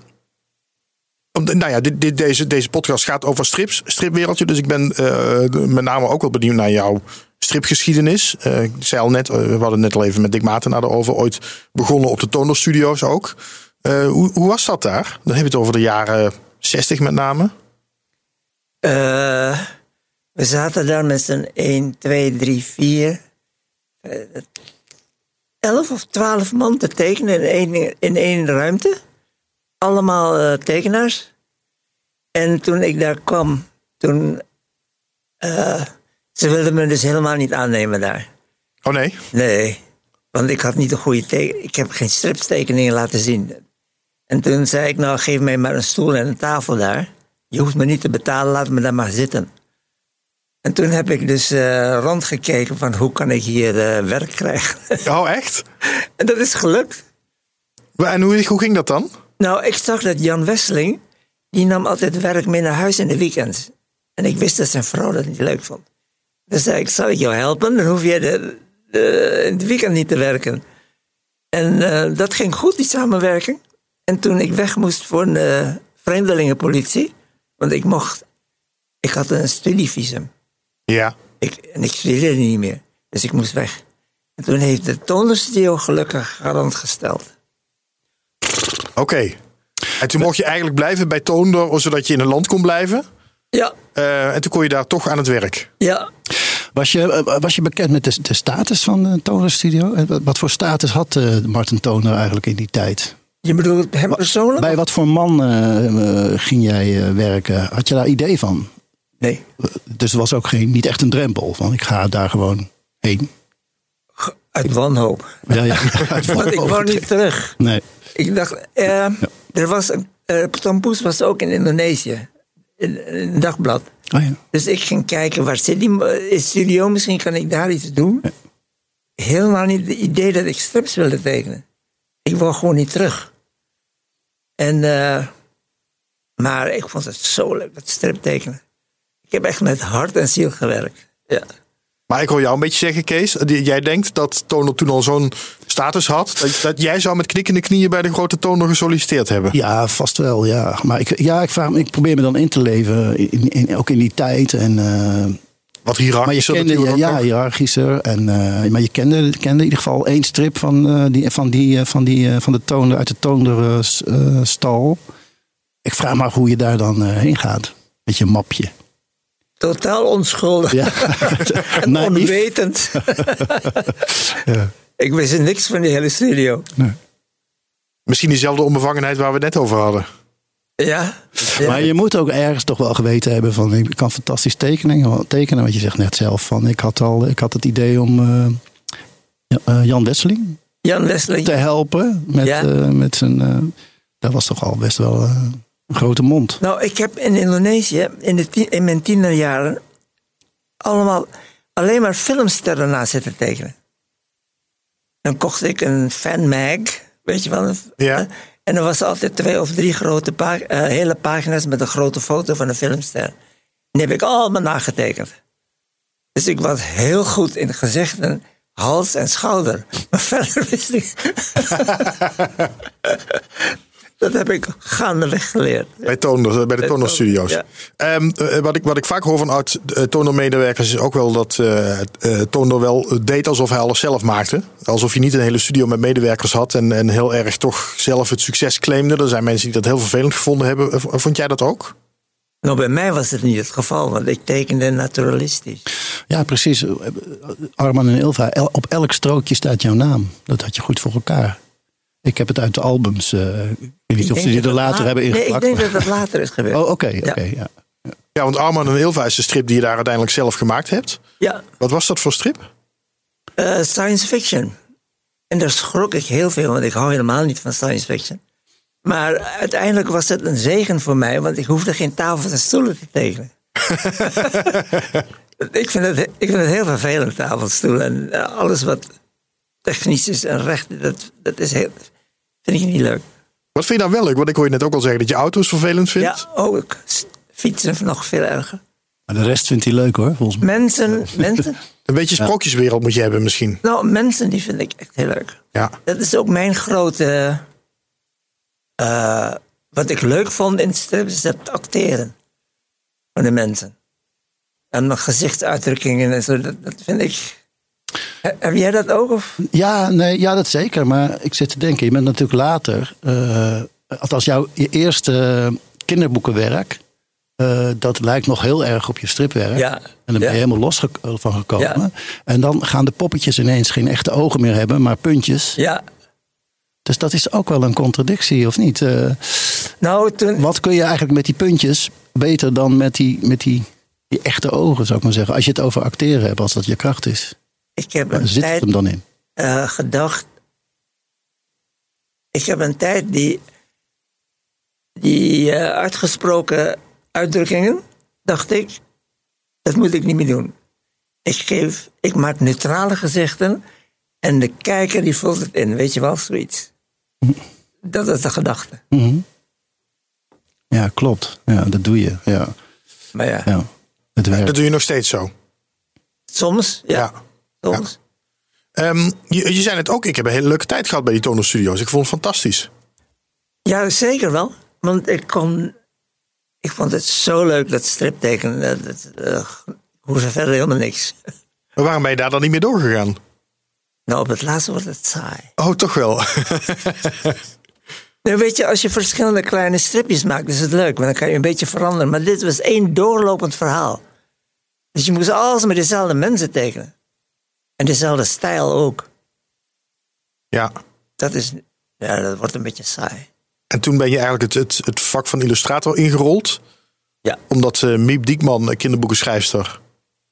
nou ja, dit, deze, deze podcast gaat over strips, stripwereldje. Dus ik ben eh, de- met name ook wel benieuwd naar jouw stripgeschiedenis. Eh, ik zei al net, eh, we hadden net al even met Dick Maarten over. Ooit begonnen op de Toner Studios ook. Hoe, hoe was dat daar? Dan heb je het over de jaren 60 met name. We zaten daar met z'n 1, 2, 3, 4, 11 of 12 man te tekenen in één, in één ruimte. Allemaal eh, tekenaars. En toen ik daar kwam, toen. eh, ze wilden me dus helemaal niet aannemen daar. Oh nee? Nee, want ik had niet een goede teken. Ik heb geen stripstekeningen laten zien. En toen zei ik, nou geef mij maar een stoel en een tafel daar. je hoeft me niet te betalen, laat me daar maar zitten. En toen heb ik dus eh, rondgekeken van hoe kan ik hier werk krijgen. Oh, echt? [laughs] en dat is gelukt. En hoe, hoe ging dat dan? Nou, ik zag dat Jan Wesseling, die nam altijd werk mee naar huis in de weekends. En ik wist dat zijn vrouw dat niet leuk vond. Dus zei ik, zal ik jou helpen? Dan hoef je de, de, in het weekend niet te werken. En eh, dat ging goed, die samenwerking. En toen ik weg moest voor de vreemdelingenpolitie, want ik mocht, ik had een studievisum. Ja. Ik, en ik studeerde niet meer, dus ik moest weg. En toen heeft de tonerstudio gelukkig garant gesteld. Oké. En toen mocht je eigenlijk blijven bij Toonder, zodat je in een land kon blijven. Ja, Eh, en toen kon je daar toch aan het werk. ja. Was je, eh, was je bekend met de, de status van de Toner Studio? En wat- voor status had eh, Martin Toner eigenlijk in die tijd? Je bedoelt hem persoonlijk? Bij wat voor man eh, eh, ging jij eh, werken? Had je daar idee van? Nee, Dus er was ook geen, niet echt een drempel van ik ga daar gewoon heen. Uit wanhoop. Ja, ja. Want [laughs] ik wou niet terug. Nee. Ik dacht, eh, er was een, Poes was ook in Indonesië, in, in een dagblad. Oh, ja. Dus ik ging kijken, waar zit die eh, studio? Misschien kan ik daar iets doen. Helemaal niet het idee dat ik strips wilde tekenen. Ik wou gewoon niet terug. En, eh, maar ik vond het zo leuk, dat strip tekenen. Ik heb echt met hart en ziel gewerkt. Ja. Maar ik hoor jou een beetje zeggen, Kees. Jij denkt dat Toner toen al zo'n status had. Dat, dat jij zou met knikkende knieën bij de grote Toner gesolliciteerd hebben. ja, vast wel. Ja. Maar ik, ja, ik, vraag, ik probeer me dan in te leven, in, in- ook in die tijd. En, eh, Wat maar je hiërarchischer kende, natuurlijk ja, ja, hiërarchischer. En, eh, maar je kende, kende in ieder geval één strip van, eh, die, van, die, van, die, van de toner, uit de toonderstal. ik vraag me af hoe je daar dan heen gaat. Met je mapje. Totaal onschuldig Ja. [laughs] [laughs] en onwetend. [laughs] Ja. Ik wist niks van die hele studio. Misschien diezelfde onbevangenheid waar we het net over hadden. Ja. ja. Maar je moet ook ergens toch wel geweten hebben van ik kan fantastisch tekenen. tekenen want je zegt net zelf van ik had al ik had het idee om eh, ja, eh, Jan Wesseling Jan Wesley. te helpen met, Ja. eh, met zijn. eh, dat was toch al best wel eh, een grote mond. Nou, ik heb in Indonesië in, de tien- in mijn tienerjaren allemaal alleen maar filmsterren na zitten tekenen. Dan kocht ik een fanmag, weet je wel. Ja. En er was altijd twee of drie grote eh, hele pagina's met een grote foto van een filmster. Die heb ik allemaal nagetekend. Dus ik was heel goed in gezichten, hals en schouder. Maar [laughs] verder wist ik. [laughs] Dat heb ik gaandeweg geleerd. Bij, toner, bij de Toner Studios. Ja. Ehm, eh, wat, ik, wat ik vaak hoor van oud uh, Toner-medewerkers is ook wel dat eh eh, Toner wel deed alsof hij alles zelf maakte. Alsof je niet een hele studio met medewerkers had en, en heel erg toch zelf het succes claimde. Er zijn mensen die dat heel vervelend gevonden hebben. Eh, Vond jij dat ook? Nou, bij mij was het niet het geval, want ik tekende naturalistisch. Ja, precies. Arman en Ilva, op elk strookje staat jouw naam. Dat had je goed voor elkaar. Ik heb het uit de albums. eh, ik weet niet of ze die er later hebben Nee, ik denk dat het later is gebeurd. [laughs] Oh, oké. oké, ja. Ja, want Arman en Ilva is de strip die je daar uiteindelijk zelf gemaakt hebt. Ja, Wat was dat voor strip? eh, science fiction. En daar schrok ik heel veel, want ik hou helemaal niet van science fiction. Maar uiteindelijk was het een zegen voor mij, want ik hoefde geen tafels en stoelen te tekenen. [laughs] ik, vind het, ik vind het heel vervelend, tafels, stoelen en eh, alles wat technisch is en recht, dat, dat is heel, vind ik niet leuk. Wat vind je nou wel leuk? Want ik hoor je net ook al zeggen dat je auto's vervelend vindt. Ja, ook fietsen nog veel erger. Maar de rest vindt hij leuk hoor, volgens mij. Mensen, mensen, Een beetje sprookjeswereld moet je hebben misschien. nou mensen die vind ik echt heel leuk. Ja. Dat is ook mijn grote. eh, wat ik leuk vond in strips is het acteren van de mensen. En mijn gezichtsuitdrukkingen en zo, dat, dat vind ik. He- Heb jij dat ook? Of? Ja, nee, ja, dat zeker. Maar ik zit te denken, je bent natuurlijk later. eh althans, jouw je eerste kinderboekenwerk. eh, dat lijkt nog heel erg op je stripwerk. Ja, En dan ben je ja. helemaal los van gekomen. Ja. En dan gaan de poppetjes ineens geen echte ogen meer hebben, maar puntjes. Ja. Dus dat is ook wel een contradictie, of niet? Eh, Nou, toen. wat kun je eigenlijk met die puntjes beter dan met die, met die, die echte ogen, zou ik maar zeggen? Als je het over acteren hebt, als dat je kracht is. Ik heb Waar een zit het tijd hem dan in? eh, gedacht. Ik heb een tijd die, die eh, uitgesproken uitdrukkingen, dacht ik, dat moet ik niet meer doen. Ik, geef, ik maak neutrale gezichten en de kijker die vult het in, weet je wel, zoiets. Dat is de gedachte. Mhm. Ja, klopt. Ja, dat doe je. Ja, Maar ja, ja. Het werkt. Dat doe je nog steeds zo. soms, ja, Ja. Soms. Ehm, je, je zei het ook, ik heb een hele leuke tijd gehad bij die Toner Studios. Ik vond het fantastisch. Ja, zeker wel. Want ik kon. Ik vond het zo leuk dat striptekenen. Dat, hoef er verder helemaal niks. Maar waarom ben je daar dan niet meer doorgegaan? Nou, op het laatste wordt het saai. Oh, toch wel. [laughs] Nou, weet je, als je verschillende kleine stripjes maakt, is het leuk. Want dan kan je een beetje veranderen. Maar dit was één doorlopend verhaal. Dus je moest alles met dezelfde mensen tekenen. En dezelfde stijl ook. ja. Dat is. Ja, dat wordt een beetje saai. En toen ben je eigenlijk het, het, het vak van illustrator ingerold. Ja. Omdat eh Miep Diekman, een kinderboekenschrijfster,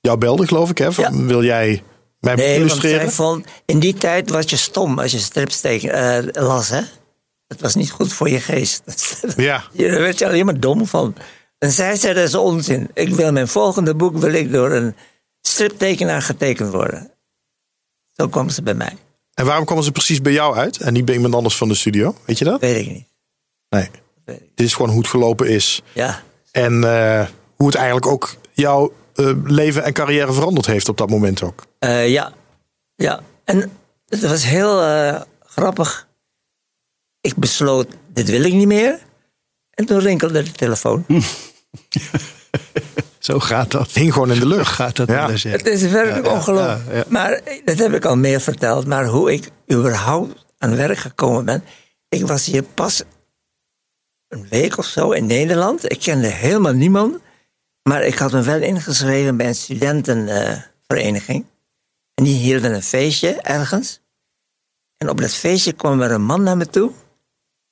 jou belde, geloof ik. Hè? Van, Ja. Wil jij mij Nee, want illustreren? zij vond, in die tijd was je stom als je strips teken, eh, las, hè? Dat was niet goed voor je geest. [laughs] Ja. Je- Daar werd je alleen maar dom van. En zij zei, dat is onzin. Ik wil mijn volgende boek wil ik door een striptekenaar getekend worden. Zo kwam ze bij mij. En waarom kwamen ze precies bij jou uit en niet bij iemand anders van de studio? Weet je dat? Weet ik niet. Nee. Ik. Dit is gewoon hoe het gelopen is. Ja, En eh, hoe het eigenlijk ook jouw eh, leven en carrière veranderd heeft op dat moment ook. Eh, ja. ja. En het was heel eh, grappig. Ik besloot, dit wil ik niet meer. En toen rinkelde de telefoon. [laughs] Zo gaat dat. Het hing gewoon in de lucht. Gaat dat Ja. Het is werkelijk ongelooflijk. ja, ja. Maar dat heb ik al meer verteld. Maar hoe ik überhaupt aan werk gekomen ben. Ik was hier pas een week of zo in Nederland. Ik kende helemaal niemand. Maar ik had me wel ingeschreven bij een studentenvereniging. en die hielden een feestje ergens. En op dat feestje kwam er een man naar me toe.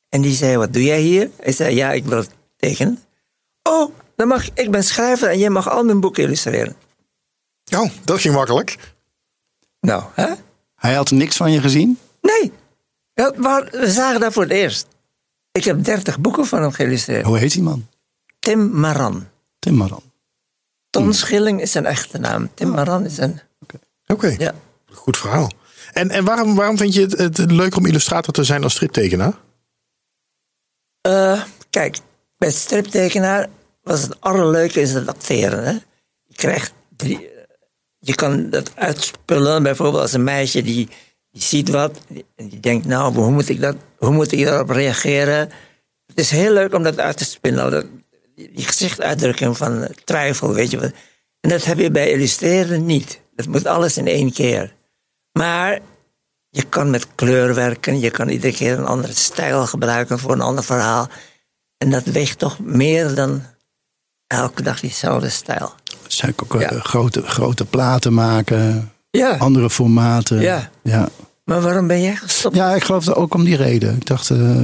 En die zei, wat doe jij hier? Ik zei, ja, ik wil tekenen. Oh, dan mag, ik ben schrijver en jij mag al mijn boeken illustreren. Oh, dat ging makkelijk. Nou, hè? Hij had niks van je gezien? Nee. Ja, maar we zagen dat voor het eerst. Ik heb dertig boeken van hem geïllustreerd. Hoe heet die man? Tim Maran. Tim Maran. Ton Schilling is zijn echte naam. Tim Maran is een... Oké, Ja. goed verhaal. En, en waarom, waarom vind je het, het leuker om illustrator te zijn als striptekenaar? Eh, kijk, bij striptekenaar was het allerleuke is het acteren. Hè? Je krijgt drie... Je kan dat uitspullen. Bijvoorbeeld als een meisje die, die ziet wat. En die denkt, nou, hoe moet ik, dat, hoe moet ik daarop reageren? Het is heel leuk om dat uit te spinnen. Dat, die gezichtsuitdrukking van twijfel, weet je wat. En dat heb je bij illustreren niet. Dat moet alles in één keer. Maar je kan met kleur werken. Je kan iedere keer een andere stijl gebruiken voor een ander verhaal. En dat weegt toch meer dan elke dag diezelfde stijl. Hij kon ook eh, Ja. grote, grote platen maken. Ja, Andere formaten. Ja. ja. maar waarom ben jij gestopt? Ja, ik geloof dat ook om die reden. Ik dacht, eh,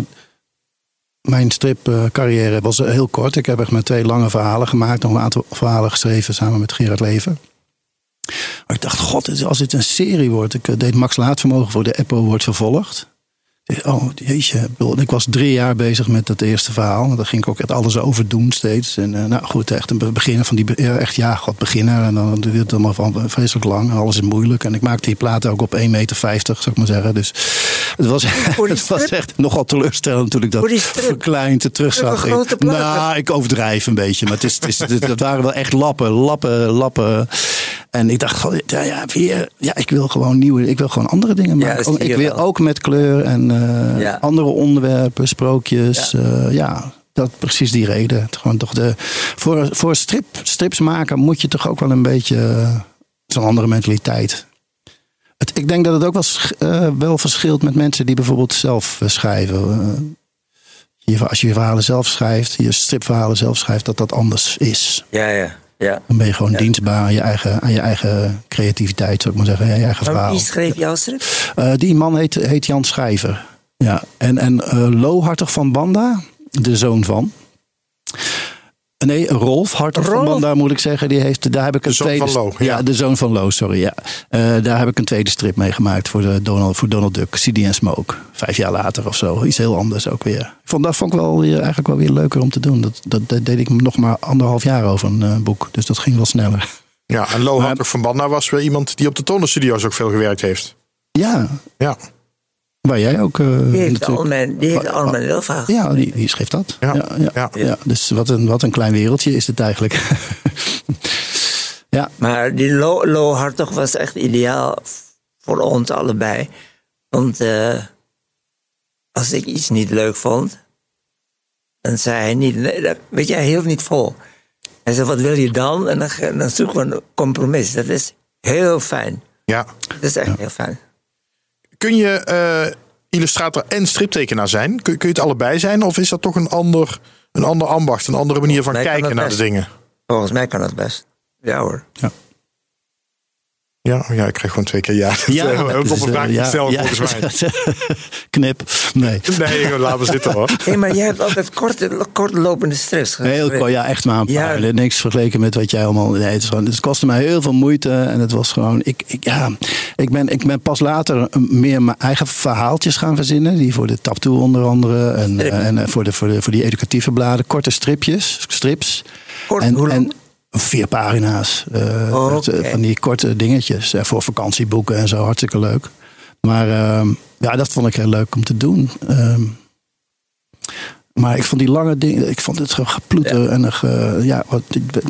mijn stripcarrière was heel kort. Ik heb echt maar twee lange verhalen gemaakt. Nog een aantal verhalen geschreven samen met Gerard Leven. Maar ik dacht, god, als dit een serie wordt. Ik eh, deed Max Laatvermogen voor de Apple wordt vervolgd. Ik Oh, jeetje. Ik Ik was drie jaar bezig met dat eerste verhaal. Daar ging ik ook echt alles over doen steeds. En eh, nou goed, echt een beginner van die... Echt, ja, god, beginner. En dan duurt het allemaal van vreselijk lang. En alles is moeilijk. En ik maakte die platen ook op 1,50 meter, zou ik maar zeggen. Dus het was, [laughs] het was echt nogal teleurstellend toen ik dat verkleind en terugzag. Platen? Nou, ik overdrijf een beetje. Maar het, is, het, is, het, het waren wel echt lappen, lappen, lappen. En ik dacht, ja, ja, weer, ja, ik wil gewoon nieuwe, ik wil gewoon andere dingen maken. zie ik wil wel. ook met kleur en eh, Ja. andere onderwerpen, sprookjes. Ja, ja dat precies die reden. Het Gewoon toch de, voor voor strip, strips maken moet je toch ook wel een beetje eh, zo'n andere mentaliteit. Het, ik denk dat het ook wel, eh, wel verschilt met mensen die bijvoorbeeld zelf eh, schrijven. Eh, je, als je je verhalen zelf schrijft, je stripverhalen zelf schrijft, dat dat anders is. Ja, ja, ja. Dan ben je gewoon dienstbaar aan je, eigen, aan je eigen creativiteit, zou ik maar zeggen. aan Je eigen Maar verhaal. wie schreef jouw strip? Eh, die man heet, heet Jan Schrijver. Ja. En, en eh Lo Hartog van Banda, de zoon van. Nee, Rolf Hartog van? Banda moet ik zeggen. Die heeft, daar heb ik een zoon tweede. van Lo, ja. ja. de zoon van Lo, sorry. Ja. Eh, daar heb ik een tweede strip mee gemaakt voor, de Donald, voor Donald Duck. CD Smoke. Vijf jaar later of zo. Iets heel anders ook weer. Ik vond, dat vond ik wel weer, eigenlijk wel weer leuker om te doen. Dat, dat, dat deed ik nog maar anderhalf jaar over een eh, boek. Dus dat ging wel sneller. Ja, en Lo Hartog van Banda was weer iemand die op de tonenstudio's ook veel gewerkt heeft. Ja, Ja, waar jij ook. eh, Die heeft natuurlijk- al mijn, die heeft al mijn Wilva Ja, die, die schreef dat. Ja, Ja, ja, ja. ja. dus wat een, wat een klein wereldje is het eigenlijk. [laughs] ja, Maar die Lo, Lo Hartog was echt ideaal voor ons allebei. Want eh, als ik iets niet leuk vond, dan zei hij niet, weet je, hij hield niet vol. Hij zei, wat wil je dan? En dan, dan zoeken we een compromis. Dat is heel fijn. ja. Dat is echt heel fijn. Kun je eh, illustrator en striptekenaar zijn? Kun, kun je het allebei zijn? Of is dat toch een ander, een ander ambacht, een andere manier van kijken naar de dingen? Volgens mij kan dat best. Ja hoor. Ja, ja, ik krijg gewoon twee keer ja. [laughs] ja Dat is heel dat is, eh, oppervlakkig ja, ja. volgens mij. [laughs] Knip. Nee. Nee, laten we zitten hoor. Hé, maar jij hebt altijd korte, korte lopende strips Heel kort, ja, echt maar een paar. Ja. Niks vergeleken met wat jij allemaal. Nee, het, het kostte mij heel veel moeite. En het was gewoon. Ik, ik, ja, ik, ben, ik ben pas later een- meer mijn eigen verhaaltjes gaan verzinnen. Die voor de Taptoe onder andere. En, eh, en eh, voor, de, voor, de, voor die educatieve bladen. Korte stripjes, strips. Kort, en, hoe lang? Vier pagina's. eh, Oh, eh. Van die korte dingetjes. eh, voor vakantieboeken en zo. Hartstikke leuk. Maar ehm, ja, dat vond ik heel leuk om te doen. Ehm, maar ik vond die lange dingen, ik vond het geploeten en ge- ja, wat,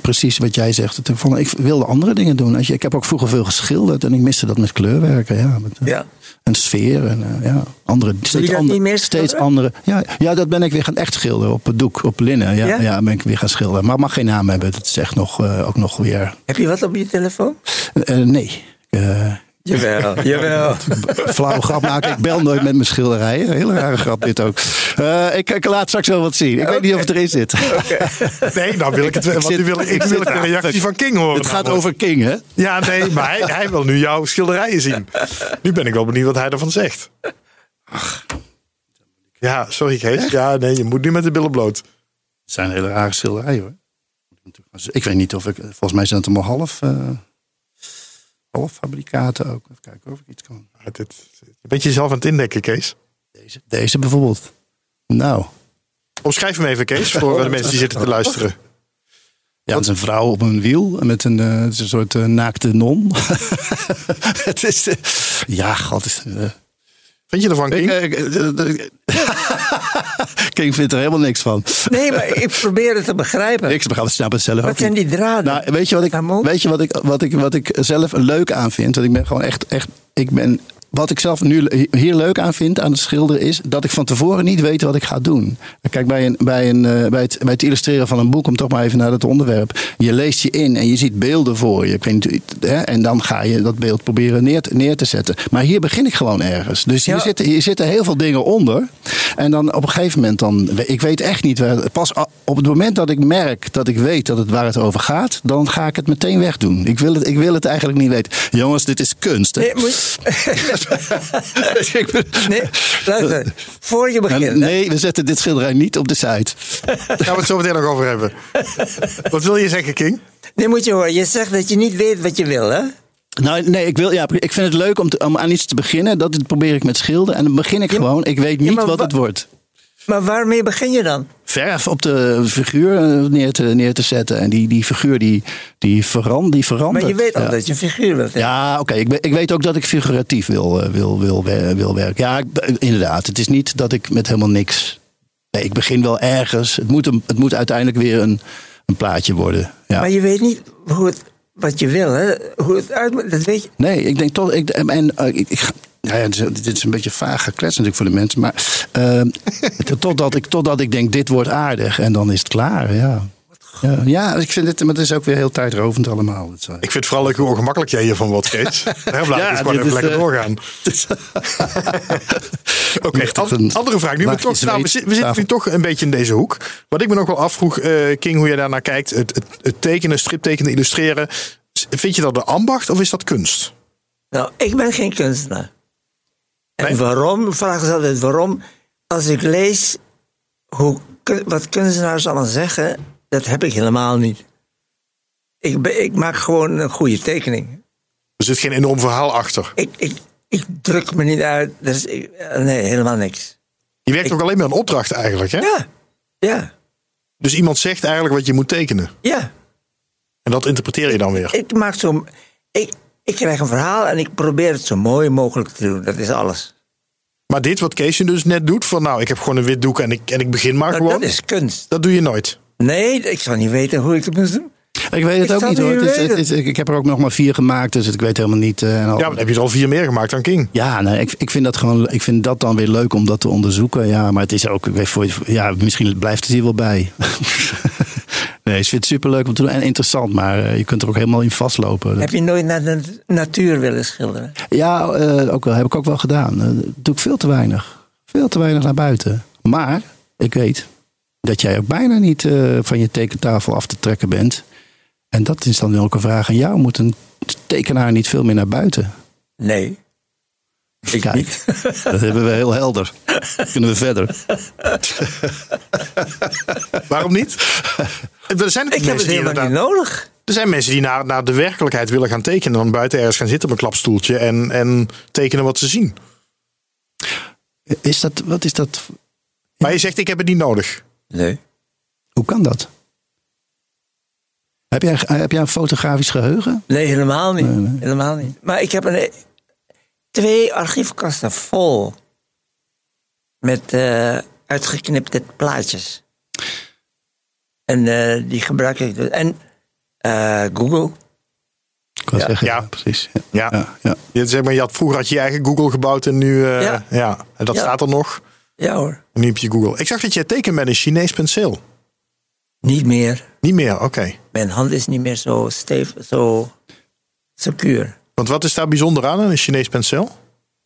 precies wat jij zegt. Ik, vond, ik wilde andere dingen doen. Als je, ik heb ook vroeger veel geschilderd en ik miste dat met kleurwerken. Ja, met, Ja. En sfeer en eh, ja, andere, steeds, dat andere, steeds andere. Ja, ja, dat ben ik weer gaan echt schilderen op het doek, op linnen. Ja, Ja? ja? ben ik weer gaan schilderen. Maar mag geen naam hebben. Het is echt nog, eh, ook nog weer. Heb je wat op je telefoon? eh, nee. Jawel, jawel. [laughs] flauwe grap maken. Ik bel nooit met mijn schilderijen. Hele rare grap dit ook. Eh, ik, ik laat straks wel wat zien. Ik weet niet of het erin zit. Nee, nou wil ik het [laughs] want nu wil ik, ik ik wil zit- de reactie van King horen. Het gaat namelijk. over King, hè? Ja, nee, maar hij, hij wil nu jouw schilderijen zien. Nu ben ik wel benieuwd wat hij ervan zegt. Ja, sorry Kees. Ja, nee, je moet nu met de billen bloot. Het zijn hele rare schilderijen, hoor. Ik weet niet of ik... Volgens mij zijn het allemaal half... eh half fabrikaten ook. Even kijken of ik iets kan... Maar dit, je bent jezelf aan het indekken, Kees. Deze, deze bijvoorbeeld. Nou... Omschrijf hem even, Kees, voor de mensen die zitten te luisteren. Ja, het is een vrouw op een wiel met een, eh, het is een soort eh, naakte non. [laughs] het is, eh, ja, god. Is, eh, Vind je ervan, King? ik, eh, eh, eh, [laughs] King vindt er helemaal niks van. Nee, maar ik probeer het te begrijpen. Ik begrijp het snap het zelf ook Wat zijn die draden? Nou, weet je wat ik, weet je wat ik, wat ik, wat ik zelf leuk aan vind? Want ik ben gewoon echt, echt, ik ben, wat ik zelf nu hier leuk aan vind aan het schilderen is dat ik van tevoren niet weet wat ik ga doen. Kijk, bij, een, bij, een, eh, bij, het, bij het illustreren van een boek, om toch maar even naar het onderwerp. Je leest je in en je ziet beelden voor je. Ik weet niet, hè, en dan ga je dat beeld proberen neer, te- neer te zetten. Maar hier begin ik gewoon ergens. Dus hier, Ja. zitten, hier zitten heel veel dingen onder. En dan op een gegeven moment, dan, ik weet echt niet. Pas op het moment dat ik merk dat ik weet dat het waar het over gaat, dan ga ik het meteen wegdoen. Ik wil het, ik wil het eigenlijk niet weten. Jongens, dit is kunst. Hè? Nee, moet, Ik [laughs] ben- [laughs] nee, luister. Voor je begint. nee, we zetten dit schilderij niet op de site. Daar gaan we het zo meteen nog over hebben. Wat wil je zeggen, King? Nee, moet je horen. Je zegt dat je niet weet wat je wil, hè? Nou, nee, ik, wil, ja, ik vind het leuk om, te- om aan iets te beginnen. Dat probeer ik met schilderen. En dan begin ik Ja, gewoon. Ik weet niet wat wa- het wordt. Maar waarmee begin je dan? Verf op de figuur eh, neer te, neer te zetten. En die, die figuur die, die, veran, die verandert. Maar je weet al Ja. dat je een figuur wilt. hebben. Ja, oké. Ik, ik weet ook dat ik figuratief wil, eh, wil, wil, wil, werken. Ja, ik- inderdaad. Het is niet dat ik met helemaal niks. Nee, ik begin wel ergens. Het moet, een, het moet uiteindelijk weer een, een plaatje worden. Ja. Maar je weet niet hoe het, wat je wil, hè? Hoe het uit moet, dat weet je. Nee, ik denk toch. Ik, en, eh, ik, ik, ja, dit is- dit is een beetje vaag geklets natuurlijk voor de mensen. Maar eh, [laughs] totdat, ik, totdat ik denk, dit wordt aardig. En dan is het klaar, ja. Ja, ja ik vind het, maar het is ook weer heel tijdrovend allemaal. Het, eh, Ik vind het vooral leuk hoe ongemakkelijk jij hiervan wordt, Kees. Daarom laat ik Ja, het gewoon even is, lekker eh, doorgaan. [laughs] Oké, an- een andere vraag. Nu we, toch, nou, we, zitten nu toch een beetje in deze hoek. Wat ik me nog wel afvroeg, eh, King, hoe jij daarnaar kijkt. Het, het, het tekenen, striptekenen, illustreren. Vind je dat de ambacht of is dat kunst? Nou, ik ben geen kunstenaar. En waarom? Vraag is altijd waarom. Als ik lees hoe, wat kunstenaars allemaal zeggen, dat heb ik helemaal niet. Ik, ik maak gewoon een goede tekening. Er zit geen enorm verhaal achter. Ik, ik, ik druk me niet uit. Dus ik, nee, helemaal niks. Je werkt ook alleen maar een opdracht eigenlijk, hè? Ja, ja, Dus iemand zegt eigenlijk wat je moet tekenen. ja. En dat interpreteer je dan weer. Ik maak zo. Ik, ik krijg een verhaal en ik probeer het zo mooi mogelijk te doen. Dat is alles. Maar dit wat Keesje dus net doet, van nou, ik heb gewoon een wit doek en ik, en ik begin maar Maar gewoon. dat is kunst. Dat doe je nooit. Nee, ik zou niet weten hoe ik het moet doen. Ik weet het Ik ook niet hoor. Het is, weten. het is- ik heb er ook nog maar vier gemaakt, dus ik weet helemaal niet. eh, Ja, maar dan heb je er al vier meer gemaakt dan King. Ja, nee, ik, ik, vind dat gewoon, ik vind dat dan weer leuk om dat te onderzoeken. Ja, maar het is ook, ik weet, voor, ja, misschien blijft het hier wel bij. [laughs] nee, ik vind het superleuk om te doen en interessant, maar eh, je kunt er ook helemaal in vastlopen. Heb je nooit naar de natuur willen schilderen? Ja, eh, ook wel, heb ik ook wel gedaan. Eh, doe ik veel te weinig. Veel te weinig naar buiten. Maar ik weet dat jij ook bijna niet van je tekentafel af te trekken bent. En dat is dan ook een vraag aan jou. Moet een tekenaar niet veel meer naar buiten? Nee. Ik Kijk, niet. [laughs] dat hebben we heel helder. Kunnen we verder? [laughs] Waarom niet? Er zijn Ik heb het helemaal niet nodig. Er zijn mensen die naar, naar de werkelijkheid willen gaan tekenen. En dan buiten ergens gaan zitten op een klapstoeltje en, en tekenen wat ze zien. Is dat, wat is dat? Maar je zegt, ik heb het niet nodig. Nee. Hoe kan dat? Heb jij, heb jij een fotografisch geheugen? Nee, helemaal niet. Nee, nee. Helemaal niet. Maar ik heb een, twee archiefkasten vol met eh, uitgeknipte plaatjes. En eh, die gebruik ik dus. En eh, Google. Ja. zeggen, Ja. ja, precies. Ja. Ja. Ja, ja. Je, zeg maar, je had, vroeger had je je eigen Google gebouwd en nu... eh, ja. Ja. En dat Ja. staat er nog. Ja hoor. En nu heb je Google. Ik zag dat je tekent met een Chinees penseel. Niet meer. Niet meer, oké. Mijn hand is niet meer zo stevig, zo secuur. Want wat is daar bijzonder aan, een Chinees penseel?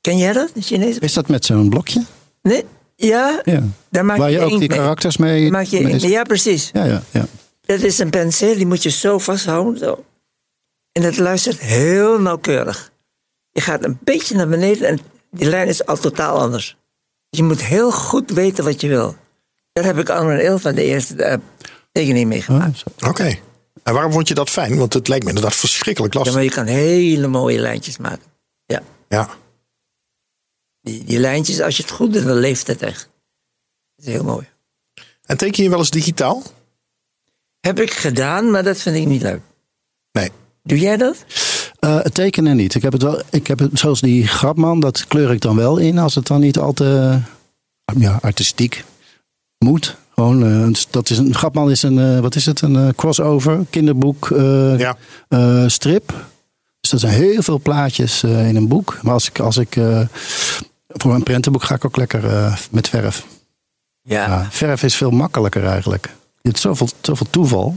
Ken jij dat, de Chinese? Is dat met zo'n blokje? Nee? Ja, Ja. daar maak Waar je ook inkt die mee. karakters mee... Maak je, mee- ja, precies. ja, ja, ja. Dat is een penseel, die moet je zo vasthouden. Zo. En dat luistert heel nauwkeurig. Je gaat een beetje naar beneden en die lijn is al totaal anders. Je moet heel goed weten wat je wil. Daar heb ik al een heel van de eerste eh, tekening mee gemaakt. zo. Oké. En waarom vond je dat fijn? Want het lijkt me inderdaad verschrikkelijk Ja, lastig. maar je kan hele mooie lijntjes maken. Ja, Ja. Die, die lijntjes, als je het goed doet, dan leeft het echt. Dat is heel mooi. En teken je wel eens digitaal? Heb ik gedaan, maar dat vind ik niet leuk. Nee. Doe jij dat? Eh, het tekenen niet. Ik heb het wel, ik heb het, zoals die grapman, dat kleur ik dan wel in als het dan niet al te ja, artistiek moet. Gewoon, eh, dat is een grapman is een, eh, wat is het, een eh, crossover, kinderboek, eh, Ja. eh, strip. Dus dat zijn heel veel plaatjes eh, in een boek. Maar als ik, als ik eh, voor een prentenboek ga ik ook lekker eh, met verf. Ja. Ja, verf is veel makkelijker eigenlijk. Je hebt zoveel, zoveel toeval.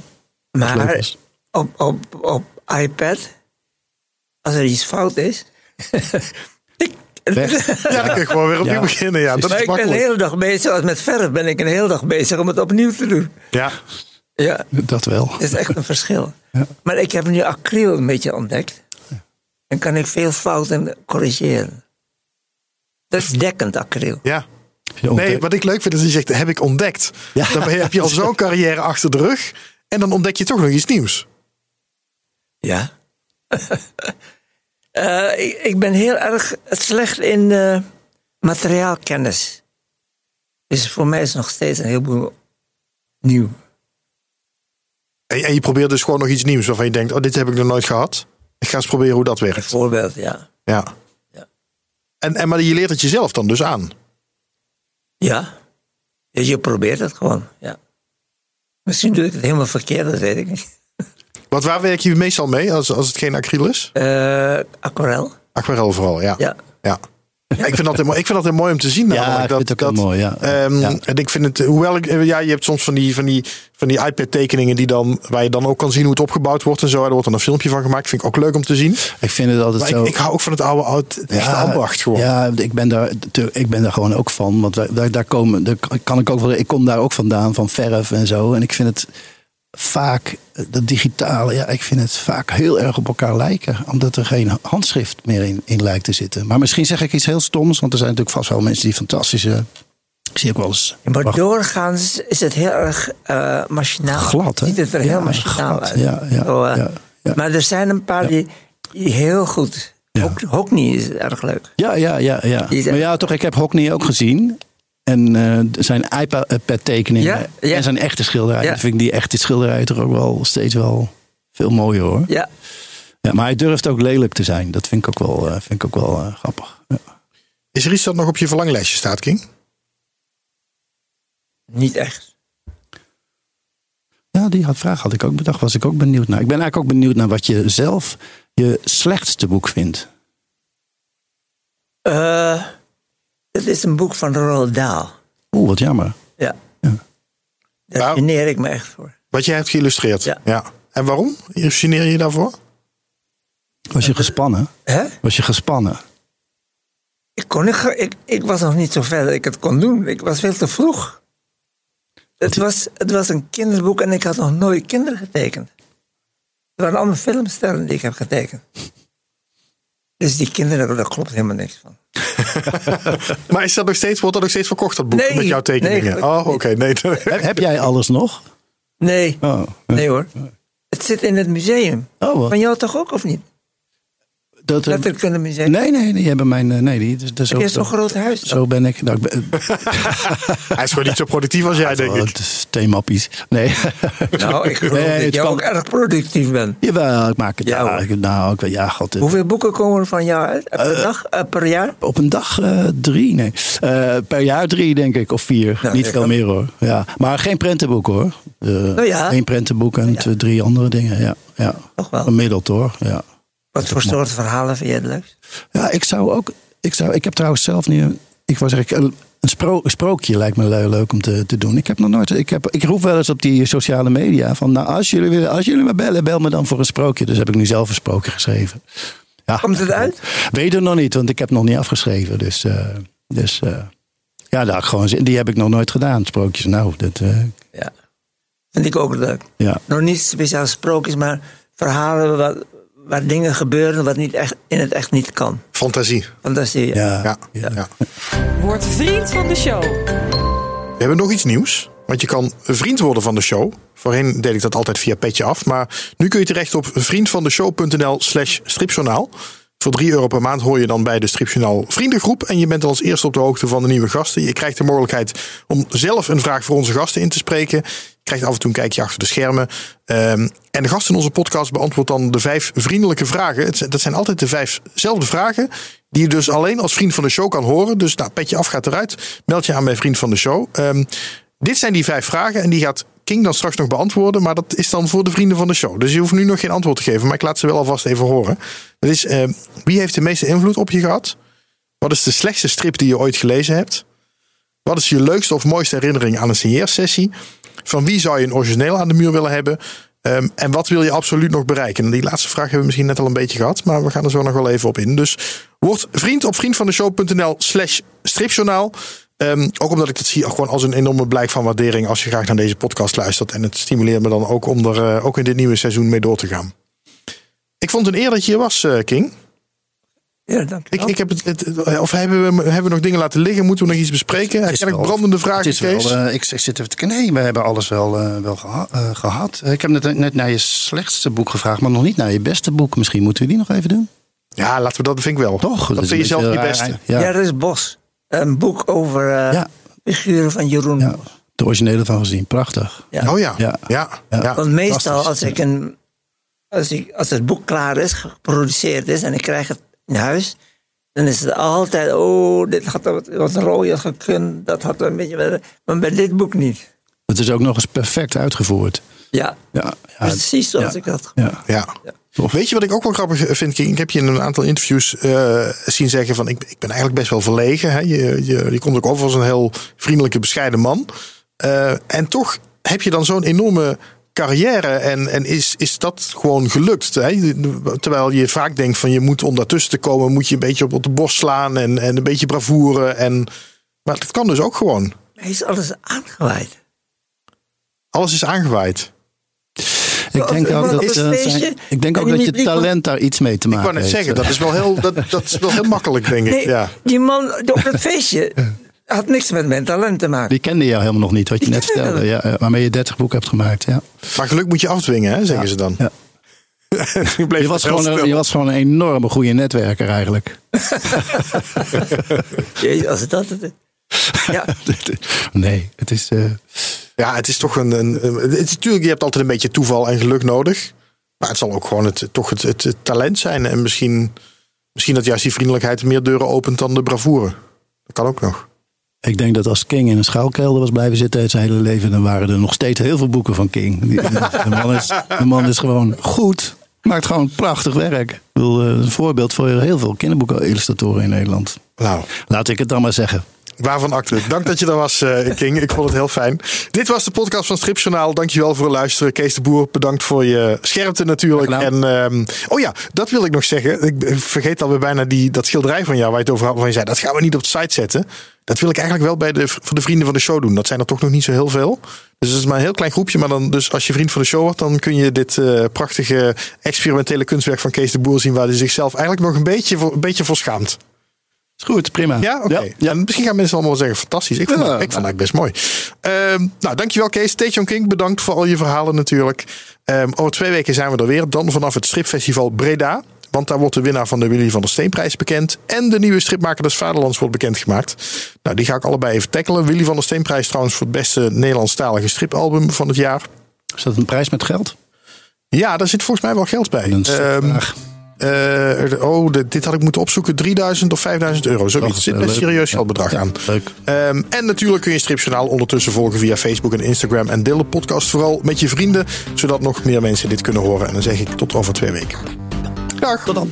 maar op, op, op iPad, als er iets fout is. [laughs] Weg. [laughs] Ja, dan kun je gewoon weer opnieuw Ja. beginnen. Ja, dat maar is ik ben de hele dag bezig, als met verf ben ik een hele dag bezig om het opnieuw te doen. Ja. Ja, Dat wel. dat is echt een verschil. Ja. Maar ik heb nu acryl een beetje ontdekt. Dan kan ik veel fouten corrigeren. Dat is dekkend acryl. ja. Nee, wat ik leuk vind is dat je zegt, heb ik ontdekt. Ja. Dan heb je al zo'n carrière achter de rug. En dan ontdek je toch nog iets nieuws. Ja. [laughs] Eh, ik, ik ben heel erg slecht in eh, materiaalkennis. Dus voor mij is nog steeds een heleboel nieuw. En, en je probeert dus gewoon nog iets nieuws waarvan je denkt, oh, dit heb ik nog nooit gehad. Ik ga eens proberen hoe dat werkt. Bijvoorbeeld, ja. Ja. En, en, maar je leert het jezelf dan dus aan. Ja. Je probeert het gewoon, ja. Misschien doe ik het helemaal verkeerd, dat weet ik niet. [laughs] Want waar werk je meestal mee als, als het geen acryl is? Eh aquarel, Aquarel vooral, ja. ja. Ja. Ik, vind dat, ik vind dat heel mooi om te zien. Ja, ik dat, vind het ook dat, mooi, ja. ehm, Ja. En ik vind het, hoewel ik, ja, je hebt soms van die, van die, van die iPad-tekeningen die dan, waar je dan ook kan zien hoe het opgebouwd wordt en zo. Er wordt dan een filmpje van gemaakt. Vind ik ook leuk om te zien. Ik vind het altijd Maar zo. ik, ik hou ook van het oude, echte ambacht gewoon. Ja, ik ben daar, ik ben daar gewoon ook van. Want daar, daar komen, daar kan ik ook wel. Ik kom daar ook vandaan van verf en zo. En ik vind het vaak eh, dat digitale. Ja, ik vind het vaak heel erg op elkaar lijken, omdat er geen handschrift meer in, in lijkt te zitten. Maar misschien zeg ik iets heel stoms, want er zijn natuurlijk vast wel mensen die fantastische Ik zie ook wel eens. Maar wacht, doorgaans is het heel erg eh, machinaal. Glad, hè? Ziet het er heel machinaal glad, uit. ja, ja, Zo, eh, ja. Maar er zijn een paar die, die heel goed. Ja. Hockney is erg leuk. Ja, ja, ja. ja. Maar ja, toch, ik heb Hockney ook gezien. En eh, zijn iPad-tekeningen Ja, ja. en zijn echte schilderijen. Ja. vind ik die echte schilderijen toch ook wel steeds wel veel mooier hoor. Ja, Ja, maar hij durft ook lelijk te zijn. Dat vind ik ook wel, eh, vind ik ook wel eh, grappig. Ja. Is er iets dat nog op je verlanglijstje staat, King? niet echt. Ja, die had, vraag had ik ook bedacht. Was ik ook benieuwd naar. Ik ben eigenlijk ook benieuwd naar wat je zelf je slechtste boek vindt. Eh, het is een boek van Roald Dahl. Oeh, wat jammer. Ja. Ja. Daar Nou. geneer ik me echt voor. Wat jij hebt geïllustreerd. Ja. En waarom? Geneer je je daarvoor? Was je gespannen? Hè? Was je gespannen? Ik, kon ge- ik, ik was nog niet zo ver dat ik het kon doen. Ik was veel te vroeg. Het was, het was een kinderboek en ik had nog nooit kinderen getekend. Het waren allemaal filmsterren die ik heb getekend. Dus die kinderen, daar klopt helemaal niks van. [laughs] Maar is dat nog steeds, wordt dat nog steeds verkocht, dat boek? Nee, met jouw tekeningen? nee, oh, oké. nee. Heb, heb jij alles nog? Nee, Oh, nee hoor. Het zit in het museum. oh wat? Van jou toch ook, of niet? Dat, Letterkunde museum. nee, nee, die hebben mijn. eh, Nee, die, dat is Heb je ook- zo'n groot huis? dan? Zo ben ik. Nou, ik ben, [laughs] Hij is gewoon niet zo productief als jij, denk oh, ik. het is themappies. Nee. [laughs] Nou, ik geloof Nee, dat jij kan- ook erg productief bent. Jawel, ik maak het. Ja, Ja, hoor. ik, nou, ik, ja, god. het- Hoeveel boeken komen er van jou uit? Per dag? eh, per jaar? Op een dag eh, drie, nee. Eh, per jaar drie, denk ik, of vier. Nou, Niet veel meer hoor. Ja. Maar geen prentenboek hoor. Eh Nou ja. Eén prentenboek en twee- drie andere dingen. Ja, ja. Toch wel. Gemiddeld hoor. Ja. Wat voor soort verhalen vind je het leukst? ja, ik zou ook. Ik, zou, ik heb trouwens zelf nu. een- Ik was eigenlijk een, een, spro- een sprookje lijkt me le- leuk om te, te doen. Ik heb nog nooit. Ik, heb, ik roep wel eens op die sociale media van. Nou, als jullie, willen- als jullie me bellen, bel me dan voor een sprookje. Dus heb ik nu zelf een sprookje geschreven. Ja, Komt het uit? Weet het nog niet, want ik heb nog niet afgeschreven. Dus, eh, dus eh, ja, daar gewoon, die heb ik nog nooit gedaan. Sprookjes, nou, dat, eh, Ja. Vind ik ook leuk. ja. Nog niet speciaal sprookjes, maar verhalen waar, waar dingen gebeuren wat niet echt, in het echt niet kan. Fantasie. Fantasie. Ja, Ja, ja. ja. Word vriend van de show. We hebben nog iets nieuws. Want je kan vriend worden van de show. Voorheen deed ik dat altijd via Petje Af. Maar nu kun je terecht op vriendvandeshow.nl slash stripjournaal. Voor 3 euro per maand hoor je dan bij de Stripjournaal vriendengroep. En je bent als eerste op de hoogte van de nieuwe gasten. Je krijgt de mogelijkheid om zelf een vraag voor onze gasten in te spreken. Je krijgt af en toe een kijkje achter de schermen. Ehm, en de gast in onze podcast beantwoordt dan de vijf vriendelijke vragen. Dat zijn altijd de vijfzelfde vragen. Die je dus alleen als vriend van de show kan horen. Dus nou, petje af gaat eruit. Meld je aan bij vriend van de show. Ehm, dit zijn die vijf vragen. En die gaat King dan straks nog beantwoorden. Maar dat is dan voor de vrienden van de show. Dus je hoeft nu nog geen antwoord te geven. Maar ik laat ze wel alvast even horen. Dat is, ehm, wie heeft de meeste invloed op je gehad? Wat is de slechtste strip die je ooit gelezen hebt? Wat is je leukste of mooiste herinnering aan een signeersessie? Van wie zou je een origineel aan de muur willen hebben? Ehm, en wat wil je absoluut nog bereiken? En die laatste vraag hebben we misschien net al een beetje gehad. Maar we gaan er zo nog wel even op in. Dus word vriend op vriendvandeshow.nl slash stripjournaal. Ehm, ook omdat ik dat zie gewoon als een enorme blijk van waardering. Als je graag naar deze podcast luistert. En het stimuleert me dan ook om er eh, ook in dit nieuwe seizoen mee door te gaan. Ik vond het een eer dat je hier was, eh, King. Ja, dank je Ik, wel. ik heb het, het- of hebben we, hebben we nog dingen laten liggen? Moeten we nog iets bespreken? Heb brandende Het vragen, is wel, Kees? eh, ik, ik zit even te kijken. Nee, we hebben alles wel, wel geha- eh, gehad. Ik heb net, net naar je slechtste boek gevraagd, maar nog niet naar je beste boek. Misschien moeten we die nog even doen. Ja, laten we dat vind ik wel. Toch? Dat is vind je zelf je beste. Ja. Ja, er is Bos. Een boek over eh, Ja. figuren van Jeroen. ja, de originele van gezien. Prachtig. Ja. Oh ja. Ja. Ja. Ja. Ja. Want meestal als ik een als, ik, als het boek klaar is, geproduceerd is en ik krijg het in huis, dan is het altijd, oh, dit had wat, wat rooier gekund, dat had een beetje, maar bij dit boek niet. Het is ook nog eens perfect uitgevoerd. Ja, Ja, ja, precies zoals ja. ik dat. Ja. Ja. Weet je wat ik ook wel grappig vind? King? Ik heb je in een aantal interviews eh, zien zeggen van ik, ik ben eigenlijk best wel verlegen. Hè? Je, je, je komt ook over als een heel vriendelijke, bescheiden man. Eh, en toch heb je dan zo'n enorme carrière en, en is, is dat gewoon gelukt. Hè? Terwijl je vaak denkt van je moet om daartussen te komen, moet je een beetje op, op de borst slaan en, en een beetje bravoure. En, maar dat kan dus ook gewoon. Hij is alles aangewaaid. Alles is aangewaaid. Ik denk ook dat, eh, zijn- ik denk en ook dat je talent daar iets mee te Ik maken wou net heeft. zeggen, dat is wel heel, dat, dat is wel heel makkelijk, denk ik. Nee, Ja. die man op dat feestje, had niks met mijn talent te maken. Die kende jou helemaal nog niet, wat je net [laughs] vertelde. Ja, waarmee je 30 boeken hebt gemaakt. Ja. Maar geluk moet je afdwingen, hè, zeggen ze dan. Ja. [laughs] je, was gewoon een, je was gewoon een enorme goede netwerker eigenlijk. [laughs] Jezus, als het dat het is. Ja, nee, het is. eh, Ja, het is toch een. een, een- het is natuurlijk, je hebt altijd een beetje toeval en geluk nodig. Maar het zal ook gewoon het, toch het, het, het talent zijn. En misschien, misschien dat juist die vriendelijkheid meer deuren opent dan de bravoure. Dat kan ook nog. ik denk dat als King in een schuilkelder was blijven zitten zijn hele leven, dan waren er nog steeds heel veel boeken van King. De man is, de man is gewoon goed. Maakt gewoon prachtig werk. Ik bedoel, eh, een voorbeeld voor heel veel kinderboeken-illustratoren in Nederland. Nou, Laat ik het dan maar zeggen. Waarvan acte. Dank dat je er was, eh, King. Ik vond het heel fijn. Dit was de podcast van Stripjournaal. Dankjewel voor het luisteren. Kees de Boer, bedankt voor je scherpte natuurlijk. En, ehm, oh ja, dat wil ik nog zeggen. Ik vergeet alweer bijna die, dat schilderij van jou waar je het over had. Waarvan je zei, dat gaan we niet op de site zetten. Dat wil ik eigenlijk wel bij de, voor de vrienden van de show doen. Dat zijn er toch nog niet zo heel veel. Dus het is maar een heel klein groepje. Maar dan, dus als je vriend van de show wordt, dan kun je dit eh, prachtige experimentele kunstwerk van Kees de Boer zien. Waar hij zichzelf eigenlijk nog een beetje voor, een beetje voor schaamt. Is goed, prima. Ja, oké. En misschien gaan mensen allemaal wel zeggen, fantastisch. Ik vond, Ja, het, ik vond het eigenlijk best mooi. Ehm, nou, dankjewel Kees. Station King, bedankt voor al je verhalen natuurlijk. Ehm, over twee weken zijn we er weer. Dan vanaf het stripfestival Breda. Want daar wordt de winnaar van de Willy van der Steenprijs bekend. En de nieuwe stripmaker des Vaderlands wordt bekendgemaakt. Nou, die ga ik allebei even tackelen. Willy van der Steenprijs trouwens voor het beste Nederlandstalige stripalbum van het jaar. Is dat een prijs met geld? Ja, daar zit volgens mij wel geld bij. Is een Eh, oh, de- dit had ik moeten opzoeken. 3000 of 5000 euro. Zoiets. Och, Er zit eh, een leuk. serieus geldbedrag Ja, aan. leuk. Ehm, en natuurlijk kun je Stripjournaal ondertussen volgen via Facebook en Instagram. En deel de podcast vooral met je vrienden, zodat nog meer mensen dit kunnen horen. En dan zeg ik tot over twee weken. Dag. Tot dan.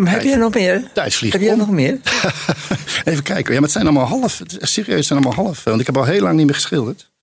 Maar heb je nog meer? Heb je om. nog meer? [laughs] Even kijken. Ja, maar het zijn allemaal half. Serieus, het zijn allemaal half. Want ik heb al heel lang niet meer geschilderd.